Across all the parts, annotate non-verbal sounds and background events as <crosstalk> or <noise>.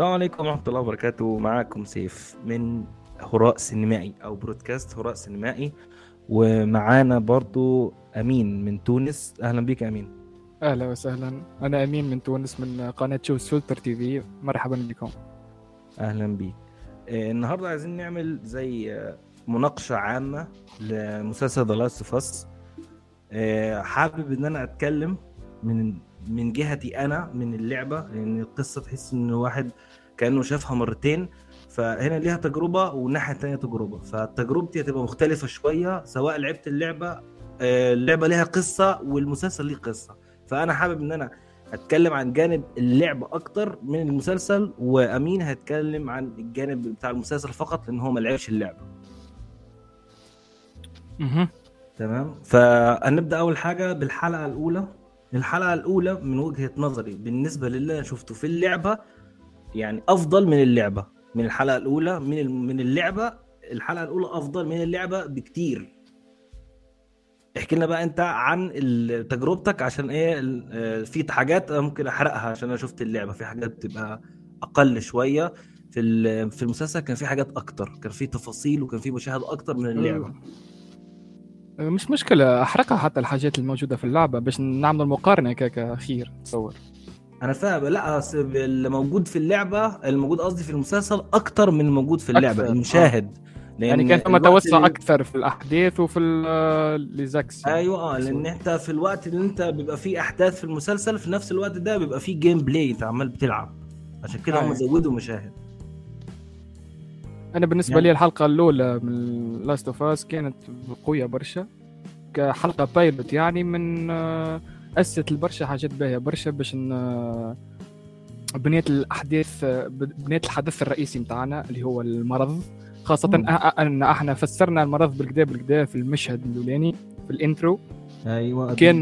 السلام عليكم ورحمة الله وبركاته. معاكم سيف من هراء سينمائي أو برودكاست هراء سينمائي. ومعانا برضو أمين من تونس. أهلا بك أمين. أهلا وسهلا. أنا أمين من تونس من قناة شو فلتر TV. مرحبا بكم. أهلا بيك. آه، النهاردة عايزين نعمل زي آه، مناقشة عامة لمسلسل The Last of Us حابب إن أنا أتكلم من من جهتي أنا من اللعبة لأن القصة تحس إن الواحد كأنه شافها مرتين فهنا ليها تجربة والناحية التانية تجربة. فتجربتي هتبقى مختلفة شوية سواء لعبت اللعبة آه، اللعبة ليها قصة والمسلسل ليه قصة. فأنا حابب إن أنا هتكلم عن جانب اللعبة أكتر من المسلسل وأمين هيتكلم عن الجانب بتاع المسلسل فقط لأن هو ما لعبش اللعبة. مهم. تمام؟ فهنبدأ أول حاجة بالحلقة الأولى. الحلقة الأولى من وجهة نظري بالنسبة للي أنا شفته في اللعبة يعني أفضل من اللعبة. من الحلقة الأولى من من اللعبة الحلقة الأولى أفضل من اللعبة بكتير. احكي لنا بقى أنت عن تجربتك عشان إيه آه، في حاجات ممكن أحرقها عشان أنا شفت اللعبة. في حاجات بتبقى أقل شوية. في في المسلسل كان في حاجات أكتر كان في تفاصيل وكان في مشاهد أكتر من اللعبة. مش مشكلة أحرقها حتى الحاجات الموجودة في اللعبة باش نعمل مقارنة كاك أخير. تصور. أنا فاهم. لا أصل اللي موجود في اللعبة الموجود قصدي في المسلسل أكتر من الموجود في اللعبة أكثر، المشاهد. لأن يعني كان ثم توسع اللي- أكثر في الأحداث وفي ال- ليزاكسيون أيوه آه لأن أنت في الوقت اللي أنت بيبقى فيه أحداث في المسلسل في نفس الوقت ده بيبقى فيه gameplay انت عمال بتلعب. عشان كده هم أيوة. زودوا مشاهد. أنا بالنسبة يعني- لي الحلقة الأولى من Last of Us كانت قوية برشا كحلقة pilot يعني من آه، أسست البرشا حاجات باهية برشا باش. آه، بنيت الأحداث آه، بنيت الحدث الرئيسي متاعنا اللي هو المرض خاصة مم. أن إحنا فسرنا المرض بالكدا بالكدا في المشهد الأولاني في ال intro أيوه كان،.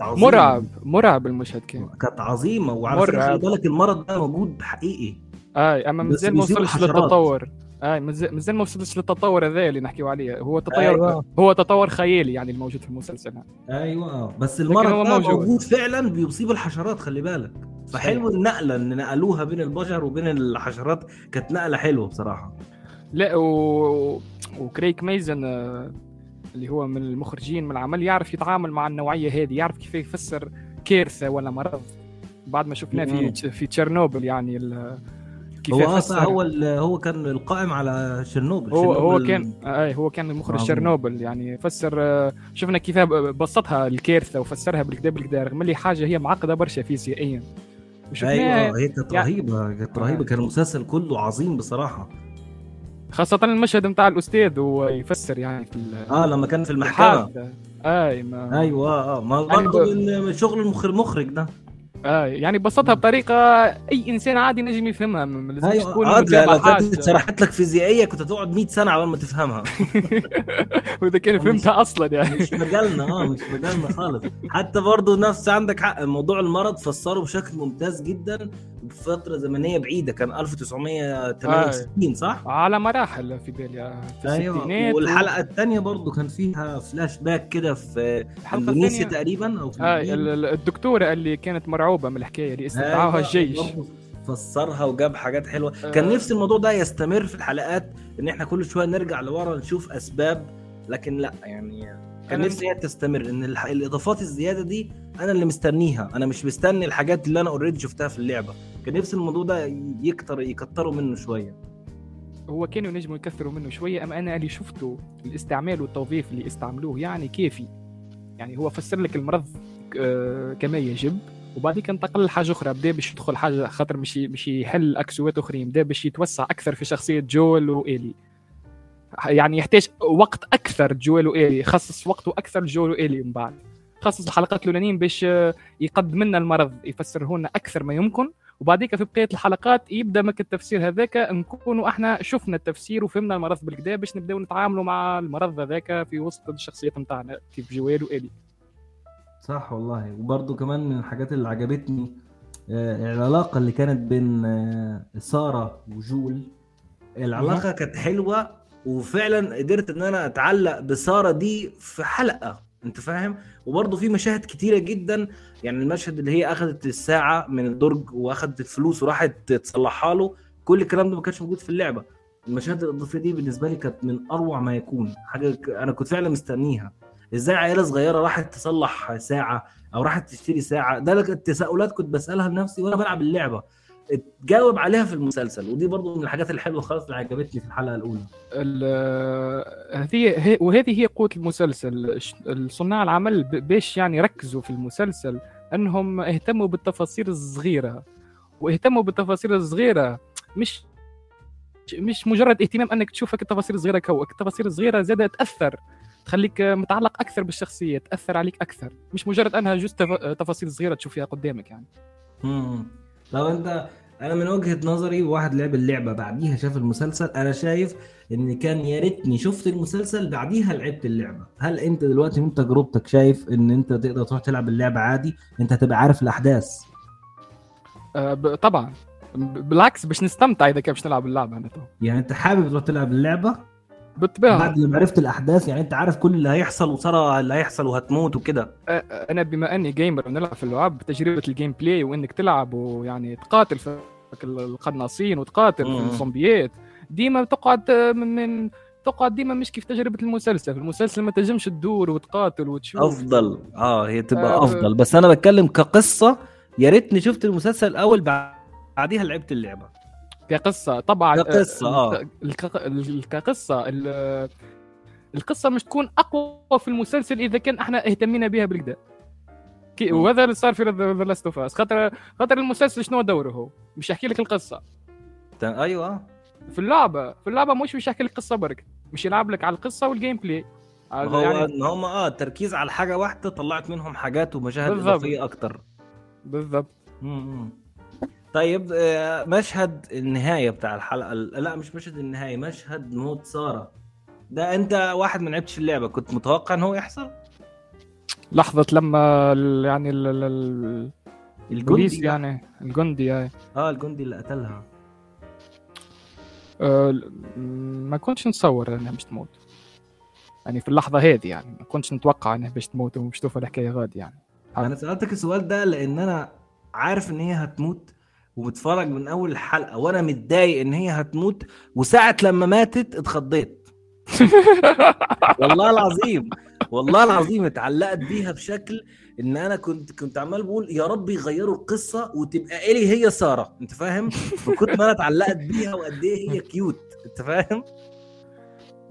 مرعب مرعب المشهد كان كانت عظيمة وعلى فكرة بالك المرض ده موجود حقيقي اي أما مازال ما وصلش. للتطور اي مازال مازال ما وصلش للتطور هذا اللي نحكيو عليه هو تطور أيوة. هو تطور خيالي يعني الموجود في المسلسل أيوه بس المرض هو موجود. موجود. فعلا بيصيب الحشرات خلي بالك فحلو النقله ان نقلوها بين البشر وبين الحشرات كانت نقلة حلوة بصراحة لا و... وكريك ميزن آه، اللي هو من المخرجين من العمل يعرف يتعامل مع النوعية هذه يعرف كيف يفسر كارثة ولا مرض بعد ما شفناه. في في تشيرنوبل يعني ال... كيف هو أصلا هو هو كان القائم على شرنوبل هو هو شرنوبل- كان أي هو كان مخرج عظيم. تشيرنوبل يعني فسر آه، شفنا كيف بسطها الكارثه وفسرها بالكدا بالكدا رغم اللي حاجة هي معقدة برشا فيزيائيا. أيوه هي كانت يعني- رهيبة كانت رهيبة. كان المسلسل كله عظيم بصراحة. خاصة المشهد نتاع الأستاذ ويفسر يعني في ال- آه لما كان في المحكمة. الحادثة. أي ما أيوه آه ما يعني برضه من شغل المخرج المخرج ده. آه يعني بسطها بطريقة أي إنسان عادي نجم يفهمها ما لازمش تكون آه متابع كانت حاجة. شرحت لك فيزيائية كنت هتقعد 100 سنة على ما تفهمها. <laughs> وإذا كان فهمتها أصلا يعني. مش مجالنا آه مش مجالنا خالص. حتى برضه نفس عندك حق موضوع المرض فسره بشكل ممتاز جدا. بفترة زمنية بعيدة كان 1968 صح؟ على مراحل في بالي آه، في الستينات والحلقة الثانية برضه كان فيها فلاش باك كده في إندونيسيا تقريبا أو في آه الدكتورة اللي كانت مرعوبة من الحكاية اللي استدعاها أيوة، الجيش. فسرها وجاب حاجات حلوة. آه. كان نفسي الموضوع ده يستمر في الحلقات إن إحنا كل شوية نرجع لورا نشوف أسباب لكن لأ يعني كان نفسي هي تستمر إن الإضافات الزيادة دي أنا اللي مستنيها أنا مش مستني الحاجات اللي أنا اوريدي شفتها في اللعبة. كان نفسي الموضوع ده يكتر يكتروا منه شوية. هو كانوا ينجموا يكثروا منه شوية اما أنا اللي شفته الاستعمال والتوظيف اللي استعملوه يعني كافي يعني هو فسر لك المرض آه، كما يجب. وبعديك انتقل لحاجه أخرى بدأ باش يدخل حاجة خاطر مش مش يحل أكسوات أخرين بدأ باش يتوسع أكثر في شخصية جول وإيلي. يعني يحتاج وقت أكثر جويل وإيلي خصص وقته أكثر جويل وإيلي من بعد. خصص الحلقات الأولانيين باش آه، يقدم لنا المرض يفسره لنا أكثر ما يمكن. وبعديك في بقية الحلقات يبدأ مك التفسير هذاك نكونوا إحنا شفنا التفسير وفهمنا المرض بالكدا باش نبداو نتعاملوا مع المرض هذاك في وسط الشخصيات نتاعنا كيف جويل وايلي صح والله. وبرده كمان من الحاجات اللي عجبتني آه، العلاقة اللي كانت بين آه، سارة وجول. العلاقة كانت حلوة وفعلا قدرت إن أنا أتعلق بسارة دي في حلقة. انت فاهم؟ وبرضه في مشاهد كتيرة جدا يعني المشهد اللي هي أخذت الساعة من الدرج وأخذت الفلوس وراحت تصلحها له كل الكلام ده ما كانش موجود في اللعبة. المشاهد الإضافية دي بالنسبة لي كانت من أروع ما يكون حاجة أنا كنت فعلا مستنيها. إزاي عيلة صغيرة راحت تصلح ساعة أو راحت تشتري ساعة؟ ده كانت تساؤلات كنت بسألها لنفسي وأنا بلعب اللعبة. اتجاوب عليها في المسلسل ودي برضو من الحاجات الحلوة خالص اللي عجبتني في الحلقة الأولى. ال- هذه هي- وهذه هي قوة المسلسل. الصناع العمل باش يعني ركزوا في المسلسل أنهم اهتموا بالتفاصيل الصغيرة. واهتموا بالتفاصيل الصغيرة مش مش مجرد اهتمام أنك تشوفك التفاصيل الصغيرة كوك التفاصيل الصغيرة زادة تأثر تخليك متعلق أكثر بالشخصية تأثر عليك أكثر. مش مجرد أنها جزء تفاصيل صغيرة تشوف فيها قدامك يعني. امم لو انت أنا من وجهة نظري واحد لعب اللعبة بعديها شاف المسلسل أنا شايف ان كان يا ريتني شفت المسلسل بعديها لعبت اللعبة. هل انت دلوقتي من تجربتك شايف ان انت تقدر تروح تلعب اللعبة عادي؟ انت هتبقى عارف الأحداث. ب- طبعا. بالعكس باش نستمتع إذا كان باش نلعب اللعبة أنا يعني أنت حابب تروح تلعب اللعبة؟ بالطبيعه بعد لما عرفت الأحداث يعني أنت عارف كل اللي هيحصل وساره اللي هيحصل وهتموت وكده. أنا بما أني gamer ونلعب في اللعب تجربة ال gameplay وإنك تلعب ويعني تقاتل في القناصين وتقاتل في. الزومبيات ديما تقعد من, من تقعد ديما مش كيف تجربة المسلسل. في المسلسل ما تنجمش تدور وتقاتل وتشوف. أفضل. آه هي تبقى آه، أفضل. بس أنا بتكلم كقصة يا ريتني شفت المسلسل الأول بعديها لعبت اللعبة. كقصة. طبعا آه. الك- ال- كقصه ال- القصة مش تكون أقوى في المسلسل إذا كان إحنا اهتمينا بها بالكدا. وهذا اللي صار في The Last of Us خاطر خاطر المسلسل شنو دوره هو؟ مش يحكي لك القصة. أيوه. في اللعبة في اللعبة مش مش يحكي لك قصه برك. مش يلعب لك على القصة وال gameplay هو يعني إن هم آه التركيز على حاجة واحدة طلعت منهم حاجات ومشاهد. إضافية أكتر. بالضبط. مم. طيب آه، مشهد النهاية بتاع الحلقة لا مش مشهد النهاية مشهد موت سارة. ده أنت واحد ما لعبتش اللعبة كنت متوقع إن هو يحصل؟ لحظة لما ال- يعني ال- ال- الجندي يعني الجندي يعني آه الجندي اللي قتلها. أه، ما كنتش نتصور إنها باش تموت. يعني في اللحظة هذه يعني ما كنتش نتوقع إنها باش تموت ومش توفى الحكاية غادي يعني. أنا سألتك السؤال ده لأن أنا عارف إن هي هتموت ومتفرج من أول الحلقة وأنا متضايق إن هي هتموت وساعة لما ماتت اتخضيت. <laughs> والله العظيم والله العظيم اتعلقت بيها بشكل إن أنا كنت كنت عمال بقول يا رب يغيروا القصة وتبقى إلي هي سارة أنت فاهم؟ وكنت ما أنا اتعلقت بيها وقد إيه هي cute أنت فاهم؟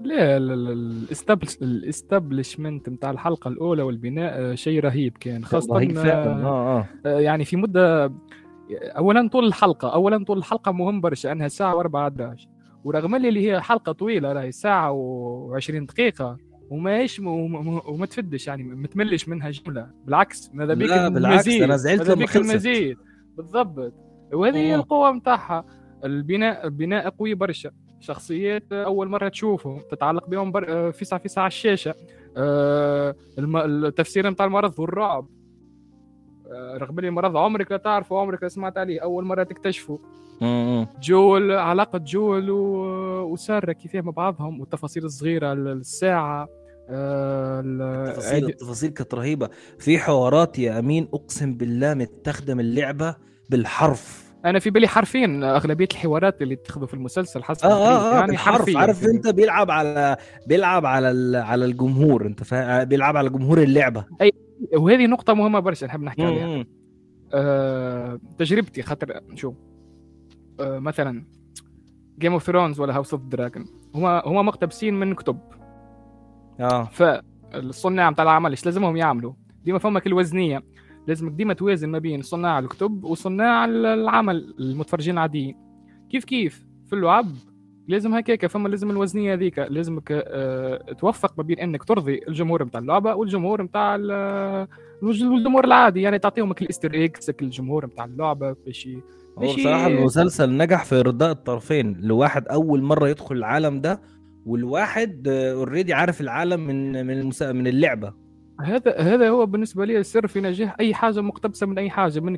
لا ال establishment بتاع الحلقة الأولى والبناء آه، شيء رهيب كان خاصة رهيب فعلا آه، آه آه. آه، يعني في مدة اولا طول الحلقة اولا طول الحلقة مهم برشا انها ساعة و14 ورغم اللي هي حلقة طويلة راهي ساعة و20 دقيقة وما, وما تفدش يعني ما تملش منها جملة. بالعكس ماذا بيك لا، بالعكس، المزيد أنا زعلت لما خلصت. المزيد. بالضبط. وهذه هي. القوة نتاعها البناء البناء قوي برشا. شخصيات أول مرة تشوفهم تتعلق بهم بر... آه، فيسع فيسع على الشاشة. آه،. التفسير نتاع المرض والرعب. رغم اللي المرض عمرك لا تعرفه عمرك لا سمعت عليه أول مرة تكتشفه. جول علاقة جول. وسارة كيف مع بعضهم والتفاصيل الصغيرة الساعة آه، ال- التفاصيل التفاصيل كانت رهيبة. في حوارات يا أمين أقسم بالله متاخد من اللعبة بالحرف. أنا في بالي حرفيا أغلبية الحوارات اللي اتخذوا في المسلسل حسب آه آه, آه يعني حرفيا. عارف أنت بيلعب على بيلعب على على الجمهور أنت فاهم بيلعب على جمهور اللعبة. وهذه نقطة مهمة برشا نحب نحكي عليها. آه، تجربتي خاطر شو آه، مثلا Game of Thrones ولا House of the Dragon هما هما مقتبسين من كتب. آه. فالصناع بتاع العمل إيش لازمهم يعملوا؟ ديما فمك الوزنيه لازمك ديما توازن ما بين صناع الكتب وصناع العمل المتفرجين العاديين. كيف كيف؟ في اللعب لازم هكاك فما لازم الوزنية هذيك لازمك آه، توفق ما بين إنك ترضي الجمهور بتاع اللعبة والجمهور بتاع الجمهور العادي يعني تعطيهم الإستر إيكس الجمهور بتاع اللعبة باش هو بصراحة المسلسل نجح في إرضاء الطرفين لواحد أول مرة يدخل العالم ده والواحد اوريدي عارف العالم من من. من اللعبة هذا هذا هو بالنسبة لي السر في نجاح أي حاجة مقتبسة من أي حاجة من.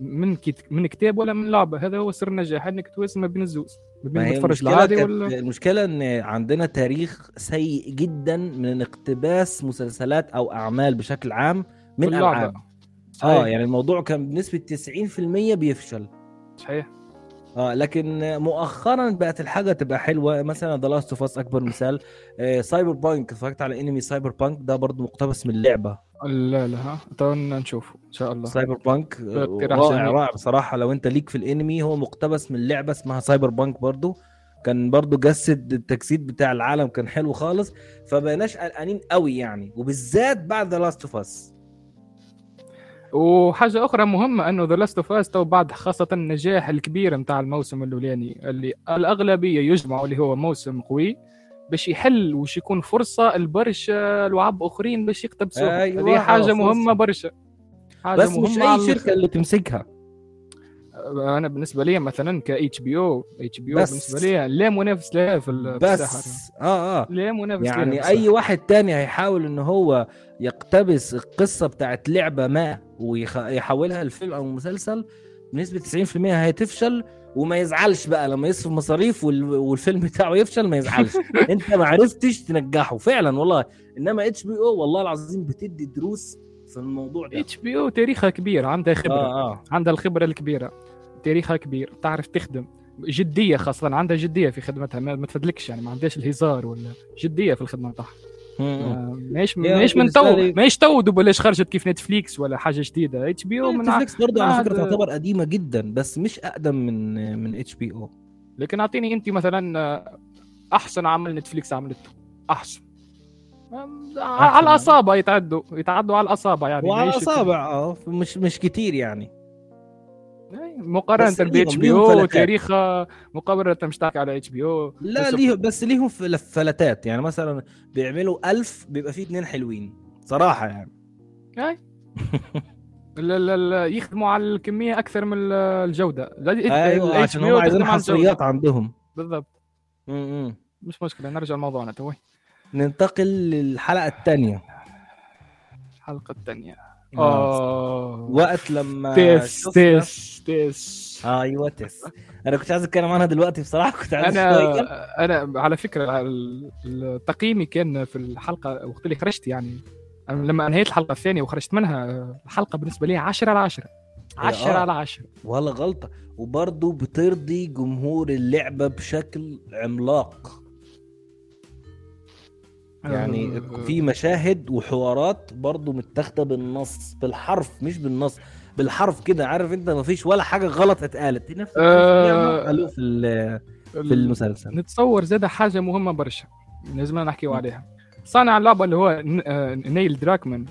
من. من كتاب ولا من لعبة هذا هو سر النجاح إنك توازن ما بين الزوز المشكلة العادي ولا المشكلة إن عندنا تاريخ سيء جدا من اقتباس مسلسلات أو أعمال بشكل عام من. ألعاب. آه يعني الموضوع كان بنسبة 90% بيفشل صحيح آه لكن مؤخرا بقت الحاجة تبقى حلوة. مثلا The Last of Us أكبر مثال. آه Cyberpunk اتفرجت على انمي Cyberpunk ده برضو مقتبس من اللعبه لا لا ها. تونا نشوفه إن شاء الله. Cyberpunk آه، اقتراح رائع. رائع بصراحة. لو أنت ليك في الأنمي هو مقتبس من لعبة اسمها Cyberpunk برضو. كان برضو جسد التجسيد بتاع العالم كان حلو خالص. فبقيناش قلقانين قوي يعني. وبالذات بعد The Last of Us وحاجة أخرى مهمة إنه The Last of Us تو بعد خاصة النجاح الكبير نتاع الموسم الأولاني اللي الأغلبية يجمعوا اللي هو موسم قوي باش يحل وش يكون فرصة لبرشا لعب آخرين باش يقتبسوها أيوة، هذه حاجة. مهمة برشا حاجة بس مش مهمة أي على شركة اللي تمسكها. أنا بالنسبة لي مثلا ك اتش بي أو اتش بي أو. بالنسبة لي لا منافس لها في بس. آه آه. لا منافس يعني أي الساحة. واحد تاني هيحاول إن هو يقتبس القصة بتاعت لعبة ما ويحولها لفيلم أو مسلسل بنسبة 90% هتفشل وما يزعلش بقى. لما يصرف مصاريف وال- والفيلم بتاعه يفشل ما يزعلش. <laughs> أنت ما عرفتش تنجحه. فعلا والله. إنما HBO والله العظيم بتدي دروس في الموضوع ده. HBO تاريخها كبير عندها خبرة. آه آه. عندها الخبرة الكبيرة. تاريخها كبير تعرف تخدم. جدية خاصة عندها جدية في خدمتها ما, ما تفدلكش يعني ما عندهاش الهزار ولا جدية في الخدمة بتاعها م- م. ما- ماهيش يا ماهيش من تو ماهيش تو بلاش خرجت كيف نتفليكس ولا حاجة جديدة. HBO من نتفليكس برضه على فكرة تعتبر قديمة جدا بس مش أقدم من من HBO لكن أعطيني أنت مثلا آه، أحسن عمل نتفليكس عملته. أحسن. آم، على الأصابع يتعدوا يتعدوا على الأصابع يعني وعلى ماهيش- اصابع آه مش مش كتير يعني. مقارنة بس ب ليهم- HBO. تاريخها مقارنه مش تحكي على HBO لا ليه بس ليهم فل- فلتات. يعني مثلا بيعملوا ألف بيبقى فيه اتنين حلوين. صراحة يعني. أي. <laughs> يخدموا على الكمية أكثر من ال- الجودة. أيوه عشان هم عايزين. حصريات عندهم. بالضبط. م-م. مش مشكلة نرجع لموضوعنا. توي. ننتقل للحلقة الثانية الحلقة الثانية آه. آه. وقت لما تيس تيس. تيس أيوه تس أنا كنت عايز أتكلم عنها دلوقتي بصراحة كنت عايز أنا شوية. أنا على فكرة تقييمي كان في الحلقة وقت اللي خرجت يعني. أنا لما أنهيت الحلقة الثانية وخرجت منها الحلقة بالنسبة لي 10 على 10 10 آه. على 10 ولا غلطة. وبرضه بترضي جمهور اللعبة بشكل عملاق. يعني آه، في مشاهد وحوارات برضه متاخدة بالنص بالحرف مش بالنص. بالحرف كده عارف انت؟ ما فيش ولا حاجة غلط اتقالت. نفس آه. قالوه في في المسلسل. نتصور زاد حاجة مهمة برشا لازم نحكيو عليها. صانع اللعبة اللي هو آه، نيل دراكمان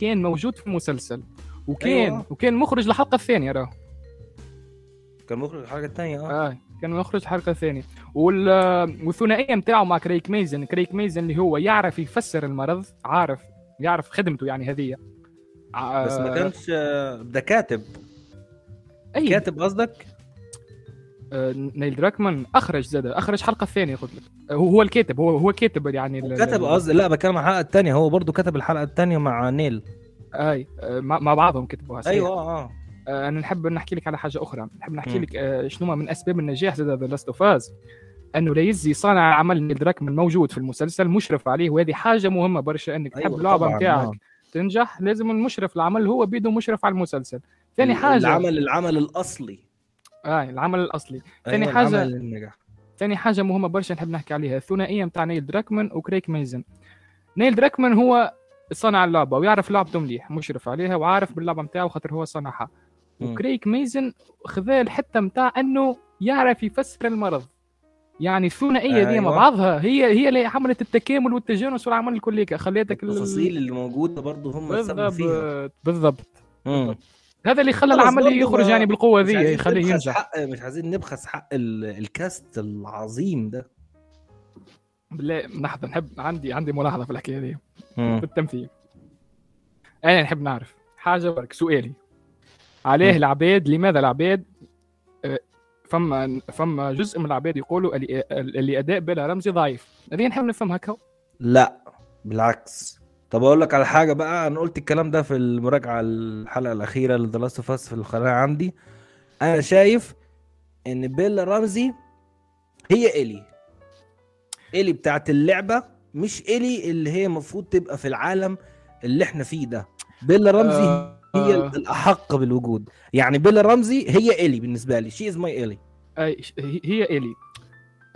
كان موجود في المسلسل وكان أيوة. وكان مخرج الحلقة الثانية راه كان مخرج الحاجة الثانية آه. آه كان مخرج الحلقة الثانية وال... آه، والثنائية نتاعو مع كريك ميزن. كريك ميزن اللي هو يعرف يفسر المرض عارف يعرف خدمته يعني هذه. آه، بس ما كانش آه، ده كاتب. أي. كاتب قصدك؟ آه، نيل دراكمان أخرج زاد أخرج الحلقة الثانية قلت لك. آه، هو هو الكاتب هو هو كاتب يعني كتب قصدي لا بتكلم عن الحلقة الثانية. هو برضه كتب الحلقة الثانية مع نيل. أي آه، مع بعضهم كتبوها صحيح. أيوه آه آه، أنا نحب نحكي لك على حاجة أخرى. نحب نحكي مم. لك آه، شنو من أسباب النجاح زاد The Last of Us أنه لا يزي صانع عمل نيل دراكمان موجود في المسلسل مشرف عليه وهذه حاجة مهمة برشا إنك تحب أيوة اللعبة نتاعك آه. تنجح لازم المشرف العمل هو بيده مشرف على المسلسل. ثاني حاجة. العمل العمل الأصلي. آه العمل الأصلي. ثاني أيوة، العمل النجاح ثاني حاجة مهمة برشا نحب نحكي عليها. الثنائية نتاع نيل دراكمان وكريك ميزن. نيل دراكمان هو صنع اللعبة ويعرف لعبته مليح مشرف عليها وعارف باللعبة نتاعو خاطر هو صنعها. وكريك ميزن خذا الحته نتاع إنه يعرف يفسر المرض. يعني الثنائية دي مع أيوة. بعضها. هي هي اللي عملت التكامل والتجانس والعمل الكلي خليتك ال- التفاصيل اللي موجودة برضه هم السبب فيها. بالضبط. بالضبط. هذا اللي خلى العمل يخرج يعني بالقوة ذي يخليه ينجح. حق مش عايزين نبخس حق ال... الكاست العظيم ده. بالله لحظة نحب عندي عندي ملاحظة في الحكاية دي. في التمثيل. أنا نحب نعرف. حاجة برك سؤالي. عليه. العباد لماذا العباد آه، فما فما جزء من العباد يقولوا اللي, اللي اداء بيلا رمزي ضعيف. هذه نحب نفهم هكا لا بالعكس. طب أقول لك على حاجة بقى. أنا قلت الكلام ده في المراجعة الحلقة الأخيرة ل The Last of Us في القناه عندي. أنا شايف إن بيلا رمزي هي إلي. إلي بتاعت اللعبة مش إلي اللي هي المفروض تبقى في العالم اللي إحنا فيه ده. بيلا رمزي آه، هي آه. الأحق بالوجود. يعني بيلا رمزي هي الي بالنسبة لي. She is my Ellie هي- الي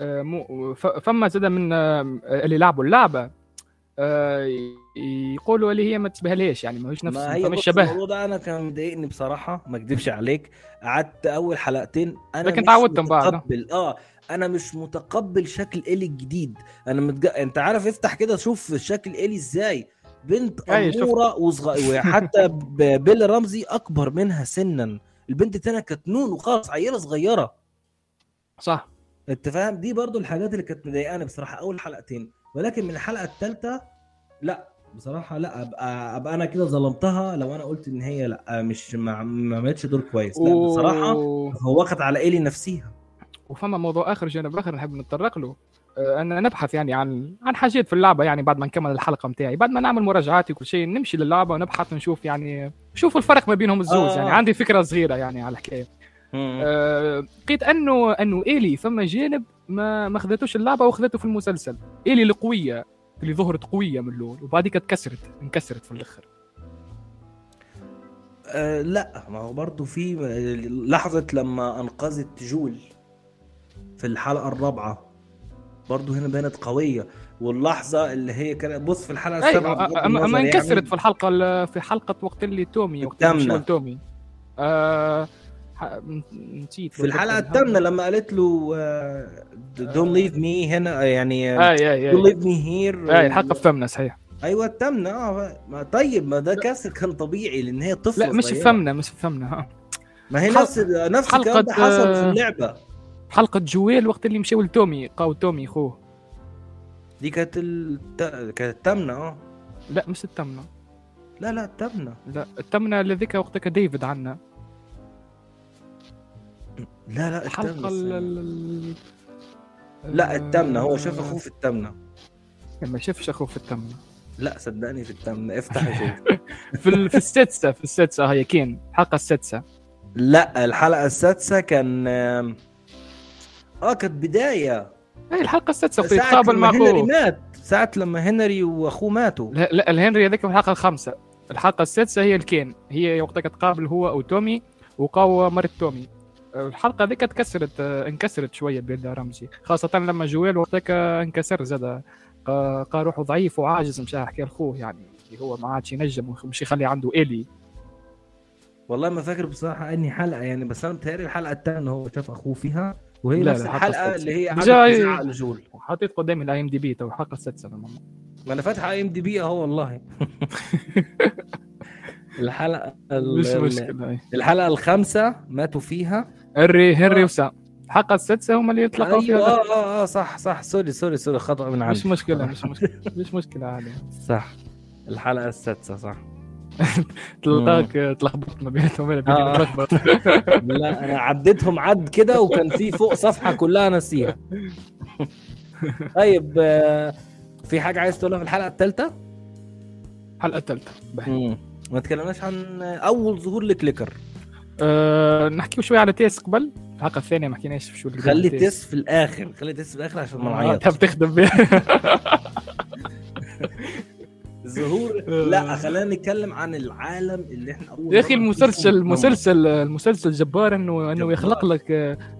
آه، فما زاد من آه، اللي لعبوا اللعبة. يقولوا اللي هي ما تشبهليش يعني ماهوش نفس ما هي بص شبه. الموضوع ده أنا كان مضايقني بصراحة ما اكذبش عليك. قعدت أول حلقتين أنا لكن مش تعودتم بعد. آه. أنا مش متقبل شكل الي الجديد. أنا متج... أنت عارف افتح كده شوف شكل الي إزاي. بنت. أمورة وصغيره وحتى بيل رمزي أكبر منها سنا. البنت التانية كانت نون وخلاص عيلة صغيرة. صح. أنت فاهم؟ دي برضو الحاجات اللي كانت مضايقاني بصراحة أول حلقتين. ولكن من الحلقة الثالثه لأ بصراحة لأ ابقى أبقى أنا كده ظلمتها. لو أنا قلت إن هي لأ مش ما عملتش دور كويس. لأ بصراحة و... فوقت على إيلي نفسيها. وفما موضوع آخر جانب آخر نحب نتطرق له. ان نبحث يعني عن عن حاجات في اللعبة يعني بعد ما نكمل الحلقة نتاعي بعد ما نعمل مراجعات وكل شيء نمشي للعبة ونبحث نشوف يعني نشوف الفرق ما بينهم الزوز آه. يعني. عندي فكرة صغيرة يعني على الحكاية. آه، لقيت انه أنه إيلي فما جانب ما ما خذتوش اللعبة وأخذته في المسلسل. إيلي القويه اللي ظهرت قوية من الأول وبعديك تكسرت انكسرت في الأخر. آه لا ما هو برضه في لحظة لما أنقذت جول في الحلقة الرابعة برضه هنا بانت قوية واللحظة اللي هي كانت بص في الحلقة السابعة بغض أما- أما النظر انكسرت يعني في الحلقة ال- في حلقة وقت اللي تومي وقت اللي تومي. آه نسيت في الحلقة الثامنه لما قالت له don't leave me هنا يعني آي آي don't leave me here آي الحلقة الثامنه صحيح. أيوه الثامنه آه ما طيب ما ده كسر كان طبيعي لأن هي طفلة لا مش. الثامنه مش الثامنه ها ما هي نفس نفس الكلام ده حصل في آه، اللعبة. حلقة جويل وقت اللي مشاو لتومي قاو تومي خوه. دي كانت الت... كانت الثامنه آه. لا مش الثامنه لا لا الثامنه لا الثامنه اللي ذيك وقتها ديفيد عنا لا لا الحلقة ال- لا الثامنه هو شاف آه، أخوه في الثامنه ما شافش أخوه في الثامنه لا صدقني في الثامنه افتح <laughs> شوف في ال- في السادسة في السادسة هي كين الحلقة السادسة. لا الحلقة السادسة كان آه كانت بداية. أي الحلقة السادسة يتقابل لما مع هنري مات. ساعة لما هنري وأخوه ماتوا. لا لا الهنري هذيك في الحلقة الخامسة. الحلقة السادسة هي الكين. هي وقتها تقابل هو أو تومي وقاو مرت تومي. الحلقة ذيك تكسرت آه، انكسرت شوية بيلا رمزي. خاصة لما جويل وقتك انكسر زاد قا قا روحه ضعيف وعاجز مشى يحكي لاخوه يعني. اللي هو ما عادش ينجم مش يخلي عنده إلي. والله ما فاكر بصراحة اني حلقة يعني بس أنا متهيألي الحلقة الثانية هو شاف أخوه فيها. وهي لا، نفس لا، السادسة. اللي هي تزعق لجويل حطيت قدامي ال IMDb تو الحلقة السادسه. ما أنا فاتح IMDb أهو والله. <laughs> الحلقة ال- مش مشكلة أي. الحلقة الخامسة ماتوا فيها. هنري هنري آه. وسام. الحلقة السادسه هم اللي يتلقوا أيوه فيها. آه آه آه صح صح. sorry sorry sorry خطأ من عندي. مش مشكلة مش مشكلة مش مشكلة عادي. <laughs> صح. الحلقة السادسة صح. <laughs> تلقاك تلخبطت ما بينهم آه. تلخبط <laughs> لا أنا عديتهم عد كده وكان في فوق صفحة كلها نسيها. <laughs> طيب آه، في حاجة عايز تقولها في الحلقة الثالثة؟ الحلقة الثالثه. ما تكلمناش عن أول ظهور ل clicker. أه نحكي شوي على تيس قبل. الحلقة الثانية ما حكيناش في شو اللي خلي تيس في الآخر خلي تيس في الآخر عشان ما آه، نعيطش تحب تخدم بها ظهور <laughs> لا خلينا نتكلم عن العالم اللي إحنا أول يا أخي المسلسل. المسلسل المسلسل جبار انه إنه. يخلق لك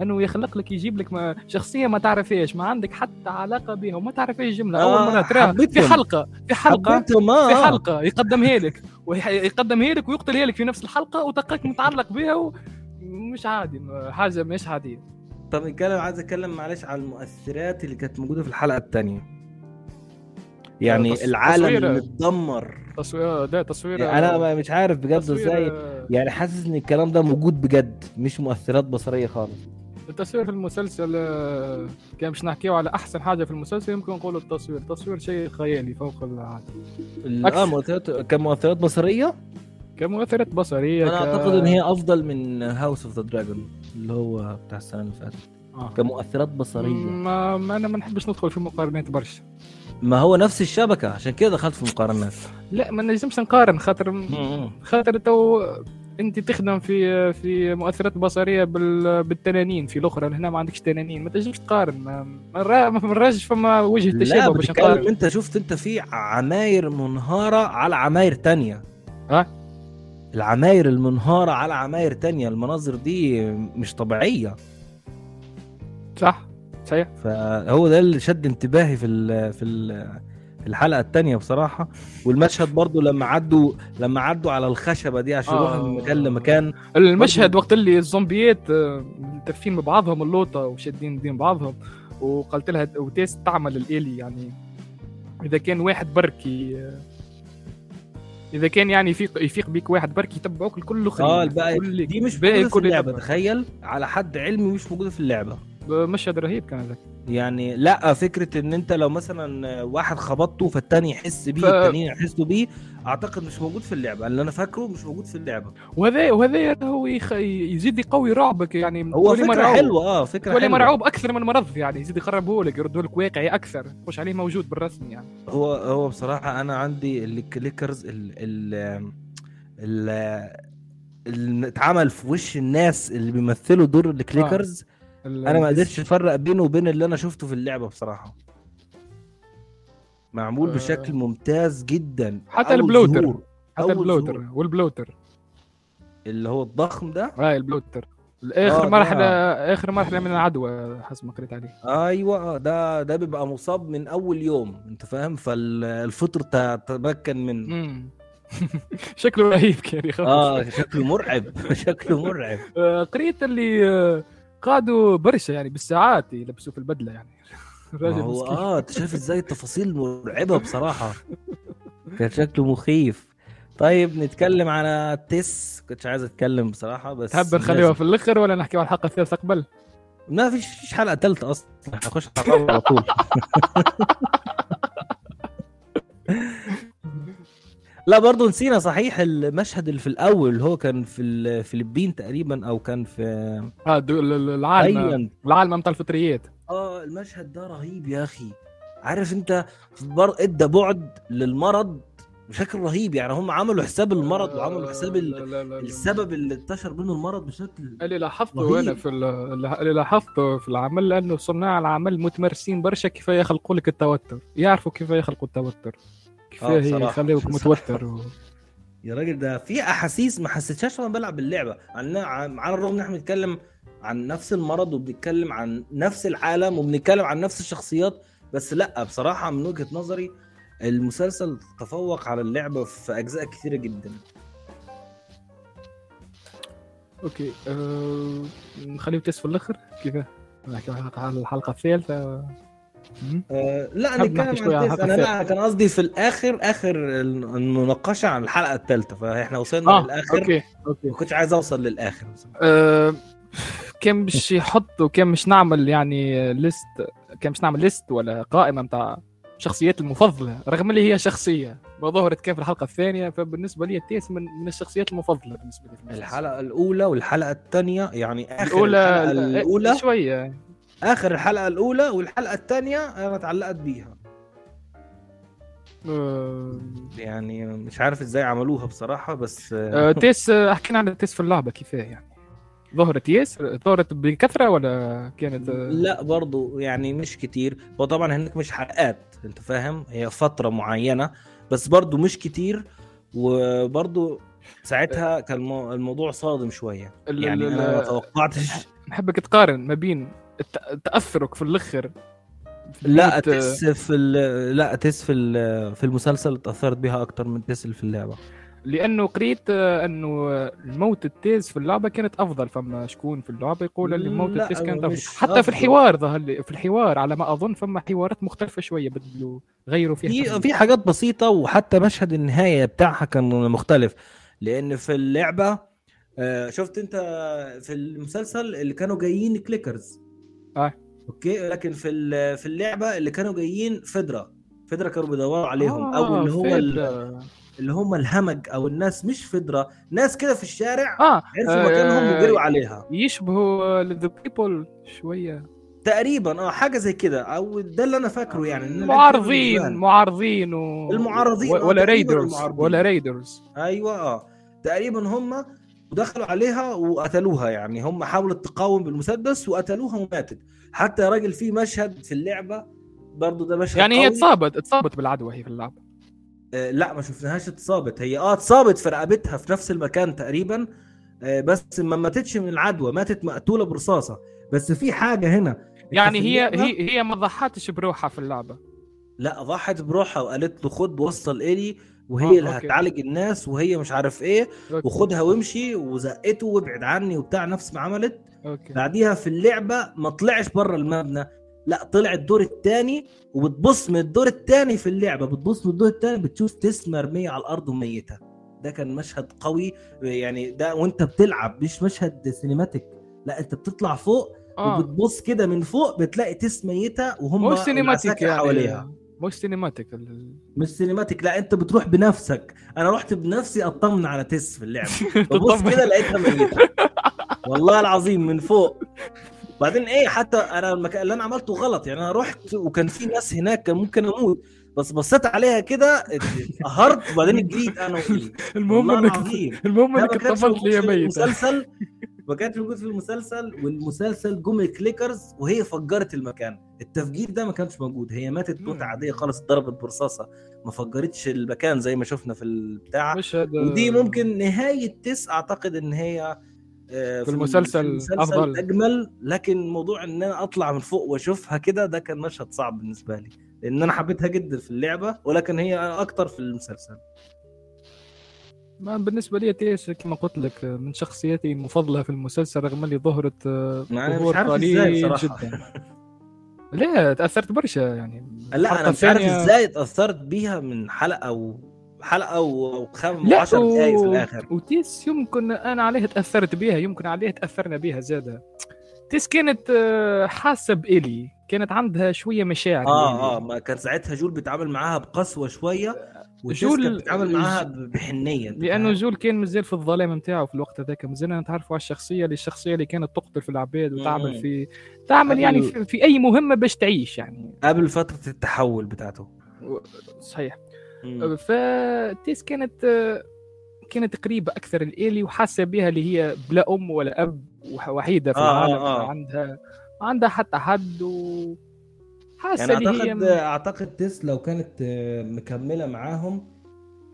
إنه يخلق لك يجيب لك ما شخصية ما تعرفيش ما عندك حتى علاقة بها وما تعرفيش جملة آه، اول مرة تراها في. حلقة في حلقة آه في حلقة يقدمها لك ويقدمها لك ويقتلها لك في نفس الحلقة وتلقاك متعلق بها و... مش عادي حاجة مش عاديه طب نتكلم عايز أتكلم معلش على المؤثرات اللي كانت موجودة في الحلقة الثانية يعني تص- العالم تصوير- اتدمر تصوير ده تصوير يعني أنا ما- مش عارف بجد تصوير- إزاي. يعني حاسس إن الكلام ده موجود بجد مش مؤثرات بصرية خالص. التصوير في المسلسل آه، كان باش نحكيو على أحسن حاجة في المسلسل يمكن نقولوا التصوير. التصوير شيء خيالي فوق العادة. آه مؤثرات كمؤثرات بصرية؟ كمؤثرات بصرية أنا ك... أعتقد إن هي أفضل من House of the Dragon اللي هو بتاع السنة اللي فاتت. آه. كمؤثرات بصرية. ما, ما أنا ما نحبش ندخل في مقارنات برشا. ما هو نفس الشبكة عشان كده دخلت في مقارنات لا ما نجمش نقارن خاطر خاطر تو انت تخدم في في مؤثرات بصرية بال... بالتنانين في الأخرى هنا ما عندكش تنانين. ما تنجمش تقارن ما نراجعش فما وجه تشابه باش نقارن. انت شفت انت في عماير منهارة على عماير تانية. ها؟ العماير المنهارة على عماير تانية المناظر دي مش طبيعية. صح. صحيح. فهو ده اللي شد انتباهي في ال في ال في الحلقة الثانية بصراحة. والمشهد برضو لما عدوا لما عدوا على الخشبة دي عشان يروحوا آه. من مكان لمكان. المشهد وقت اللي الزومبيات آه، ملتفين ببعضهم اللوطة وشادين دين بعضهم وقلت لها وتيس تعمل الالي يعني. إذا كان واحد بركي آه، إذا كان يعني يفيق يفيق بيك واحد بركي يتبعوك الكل آه الباقي دي مش موجودة في اللعبة. تخيل. على حد علمي مش موجودة في اللعبة. مشهد رهيب كان هذاك يعني لا فكرة إن أنت لو مثلا واحد خبطته فالتاني يحس بيه ف- التانيين يحسوا بيه أعتقد مش موجود في اللعبة. اللي أنا فاكره مش موجود في اللعبة. وهذا وهذا هو يخ... يزيد يقوي رعبك يعني. هو فكرة مرعوب. حلوة آه فكرة حلوة. مرعوب أكثر من مرض يعني يزيد يقربه لك يردوا لك واقعي أكثر خش عليه موجود بالرسم يعني. هو هو بصراحة أنا عندي ال clickers ال ال ال اللي اتعمل في وش الناس اللي بيمثلوا دور ال clickers. ال- أنا ما قدرتش أفرق بينه وبين اللي أنا شفته في اللعبة بصراحة. معمول آه. بشكل ممتاز جدا. حتى ال bloater. حتى ال bloater ظهور. وال bloater. اللي هو الضخم ده؟ هاي ال bloater. اخر آه، مرحلة ده. آخر مرحلة من العدوى حسب ما قريت عليه. أيوه ده ده بيبقى مصاب من أول يوم أنت فاهم؟ فالفطر ت- تمكن منه. <laughs> شكله رهيب كان يخوف آه شكله مرعب <laughs> شكله مرعب. آه، قريت اللي آه، قعدوا برشا يعني بالساعات يلبسوا في البدلة يعني. <laughs> الراجل هو مسكين. آه أنت شايف إزاي التفاصيل مرعبة بصراحة. <laughs> كان شكله مخيف. طيب نتكلم على تيس. كنتش عايز أتكلم بصراحة بس تحب نخليها. في الأخر ولا نحكي على الحلقة الثالثه قبل؟ ما فيش فيش حلقة ثالثة أصلا. <laughs> هنخش على طول. لا برضه نسينا صحيح المشهد اللي في الأول اللي هو كان في الفلبين تقريبا أو كان في آه العالم العالم بتاع الفطريات. آه المشهد ده رهيب يا أخي. عارف أنت بر... إدى بعد للمرض بشكل رهيب. يعني هم عملوا حساب المرض وعملوا حساب ال... لا- لا- لا- لا. السبب اللي انتشر منه المرض بشكل اللي لاحظته. أنا في ال- اللي لاحظته في العمل انه صناع العمل متمرسين برشا كيف يخلقوا لك التوتر. يعرفوا كيف يخلقوا التوتر. آه،. يخليوك <laughs> بصراحة. متوتر و... يا راجل ده في أحاسيس ما حسيتهاش وأنا بلعب اللعبه عن على الرغم إن إحنا بنتكلم عن نفس المرض وبنتكلم عن نفس العالم وبنتكلم عن نفس الشخصيات بس لأ بصراحة من وجهة نظري المسلسل تفوق على اللعبة في أجزاء كثيره جدا. okay أه... نخليه تيس في الآخر على الحلقة الثالثة. أه لا نتكلم عن أنا الحلقة لا كان قصدي في الآخر آخر المناقشة عن الحلقة الثالثة فإحنا وصلنا آه للآخر. أوكي أوكي. ما كنتش عايز أوصل للآخر. أه... كان مش يحطوا كان مش نعمل يعني list كان مش نعمل list ولا قائمة متاع شخصيات المفضلة رغم اللي هي شخصية. ما ظهرت كيف الحلقة الثانية فبالنسبة لي تيس من من الشخصيات المفضلة بالنسبة لي في المسلسل. الحلقة الأولى والحلقة الثانية يعني آخر الأولى الحلقة الأولى. شوية. آخر الحلقة الأولى والحلقة الثانية أنا اتعلقت بيها. أه... يعني مش عارف إزاي عملوها بصراحة بس أه... تيس آه، حكينا عن تيس في اللعبة كفايه يعني. ظهرت تيس؟ ظهرت بكثرة ولا كانت آه، لا برضو يعني مش كتير. هو طبعا هناك مش حلقات أنت فاهم؟ هي فترة معينة بس برضو مش كتير. وبرضو ساعتها كان المو- الموضوع صادم شوية. يعني أنا ما توقعتش. نحبك تقارن ما بين تأثرك في الأخر. في لا تس في لا تس في في المسلسل اتاثرت بيها أكتر من تس في اللعبة. لأنه قريت أنه الموت التيز في اللعبة كانت أفضل فما شكون في اللعبة يقول اللي موت التيز كانت أفضل. حتى في أفضل. الحوار ظهر لي في الحوار على ما أظن فما حوارات مختلفة شوية بدلوا غيروا فيها في. في حاجات بسيطة وحتى مشهد النهاية بتاعها كان مختلف. لأن في اللعبة آه، شفت أنت في المسلسل اللي كانوا جايين clickers آه. okay لكن في في اللعبة اللي كانوا جايين FEDRA FEDRA كانوا بيدوروا عليهم آه، أو اللي هو. اللي هم الهمج أو الناس مش FEDRA ناس كده في الشارع آه عرفوا مكانهم آه، وجروا عليها يشبهوا the people شوية تقريبا آه حاجة زي كده أو ده اللي أنا فاكره يعني إن معارضين معارضين و... المعارضين،. آه، ولا raiders. ولا raiders أيوه آه تقريبا هم ودخلوا عليها وقتلوها يعني. هم حاولت تقاوم بالمسدس وقتلوها وماتت. حتى يا راجل في مشهد في اللعبة برضو ده مشهد يعني هي. اتصابت اتصابت بالعدوى هي في اللعبة. آه لا ما شفناهاش اتصابت. هي آه اتصابت في رقبتها في نفس المكان تقريبا آه بس ما ماتتش من العدوى ماتت مقتولة برصاصة. بس في حاجة هنا. يعني هي هي هي ما ضحتش بروحها في اللعبة. لا ضحت بروحها وقالت له خد وصل إلي وهي آه، اللي okay. هتعالج الناس وهي مش عارف إيه okay. وخدها وامشي وزقته وابعد عني وبتاع نفس ما عملت. okay. بعديها في اللعبة ما طلعش بره المبنى لا طلع الدور الثاني وبتبص من الدور الثاني في اللعبة بتبص من الدور الثاني بتشوف تس مرميه على الأرض وميتة. ده كان مشهد قوي يعني ده وأنت بتلعب مش مشهد cinematic لا أنت بتطلع فوق آه. وبتبص كده من فوق بتلاقي تس ميته وهم مش cinematic يعني. حواليها. مش سينماتيك ال- مش سينماتيك لا انت بتروح بنفسك. أنا رحت بنفسي اطمن على تس في اللعبة. <laughs> ببص. كده لقيتها ميتة. والله العظيم من فوق. بعدين إيه حتى أنا المكان اللي أنا عملته غلط. يعني أنا رحت وكان في ناس هناك كان ممكن أموت. بس بصيت عليها كده قهرت وبعدين جريت أنا <laughs> المهم إنك. المهم انك ما كانش اتصلت لي موجود في ميتة المسلسل. <laughs> ما كانش موجود في المسلسل والمسلسل جم ال clickers وهي فجرت المكان. التفجير ده ما كانش موجود. هي ماتت موتة. عادية خالص ضربت برصاصة. ما فجرتش المكان زي ما شفنا في البتاع. مش هذا ودي ممكن نهاية تس أعتقد إن هي آه، في المسلسل في المسلسل أفضل. أجمل. لكن موضوع إن أنا أطلع من فوق وأشوفها كده ده كان مشهد صعب بالنسبة لي. لأن أنا حبيتها جدا في اللعبة ولكن هي أكتر في المسلسل. ما بالنسبة لي تيس كما قلت لك من شخصيتي المفضلة في المسلسل رغم اللي ظهرت آه، ظهور قليل. جدا. <laughs> لا تأثرت برشا يعني. لا أنا مش عارف إزاي اتاثرت بيها من حلقة و حلقة وخم 10 دقايق في الآخر. وتيس يمكن أنا عليه تأثرت بها يمكن عليه تأثرنا بها زادة. تيس كانت آه، حاسه بإلي كانت عندها شوية مشاعر آه لإلي. آه ما كان ساعتها جول بيتعامل معاها بقسوة شوية وتيس جول- كانت بتتعامل معاها بحنية لأنه؟ جول كان مازال في الظلام نتاعو في الوقت هذاك مازلنا نتعرفوا على الشخصية اللي الشخصيه اللي كانت تقتل في العباد وتعمل. في تعمل يعني في, في أي مهمة باش تعيش يعني قبل فترة التحول بتاعته صحيح. فتيس كانت كانت قريبة أكثر لإيلي وحاسة بها اللي هي بلا أم ولا أب وح- وحيدة في آه، العالم آه. عندها عندها حتى حد و حاسه يعني اعتقد هي اعتقد تيس لو كانت آه، مكملة معاهم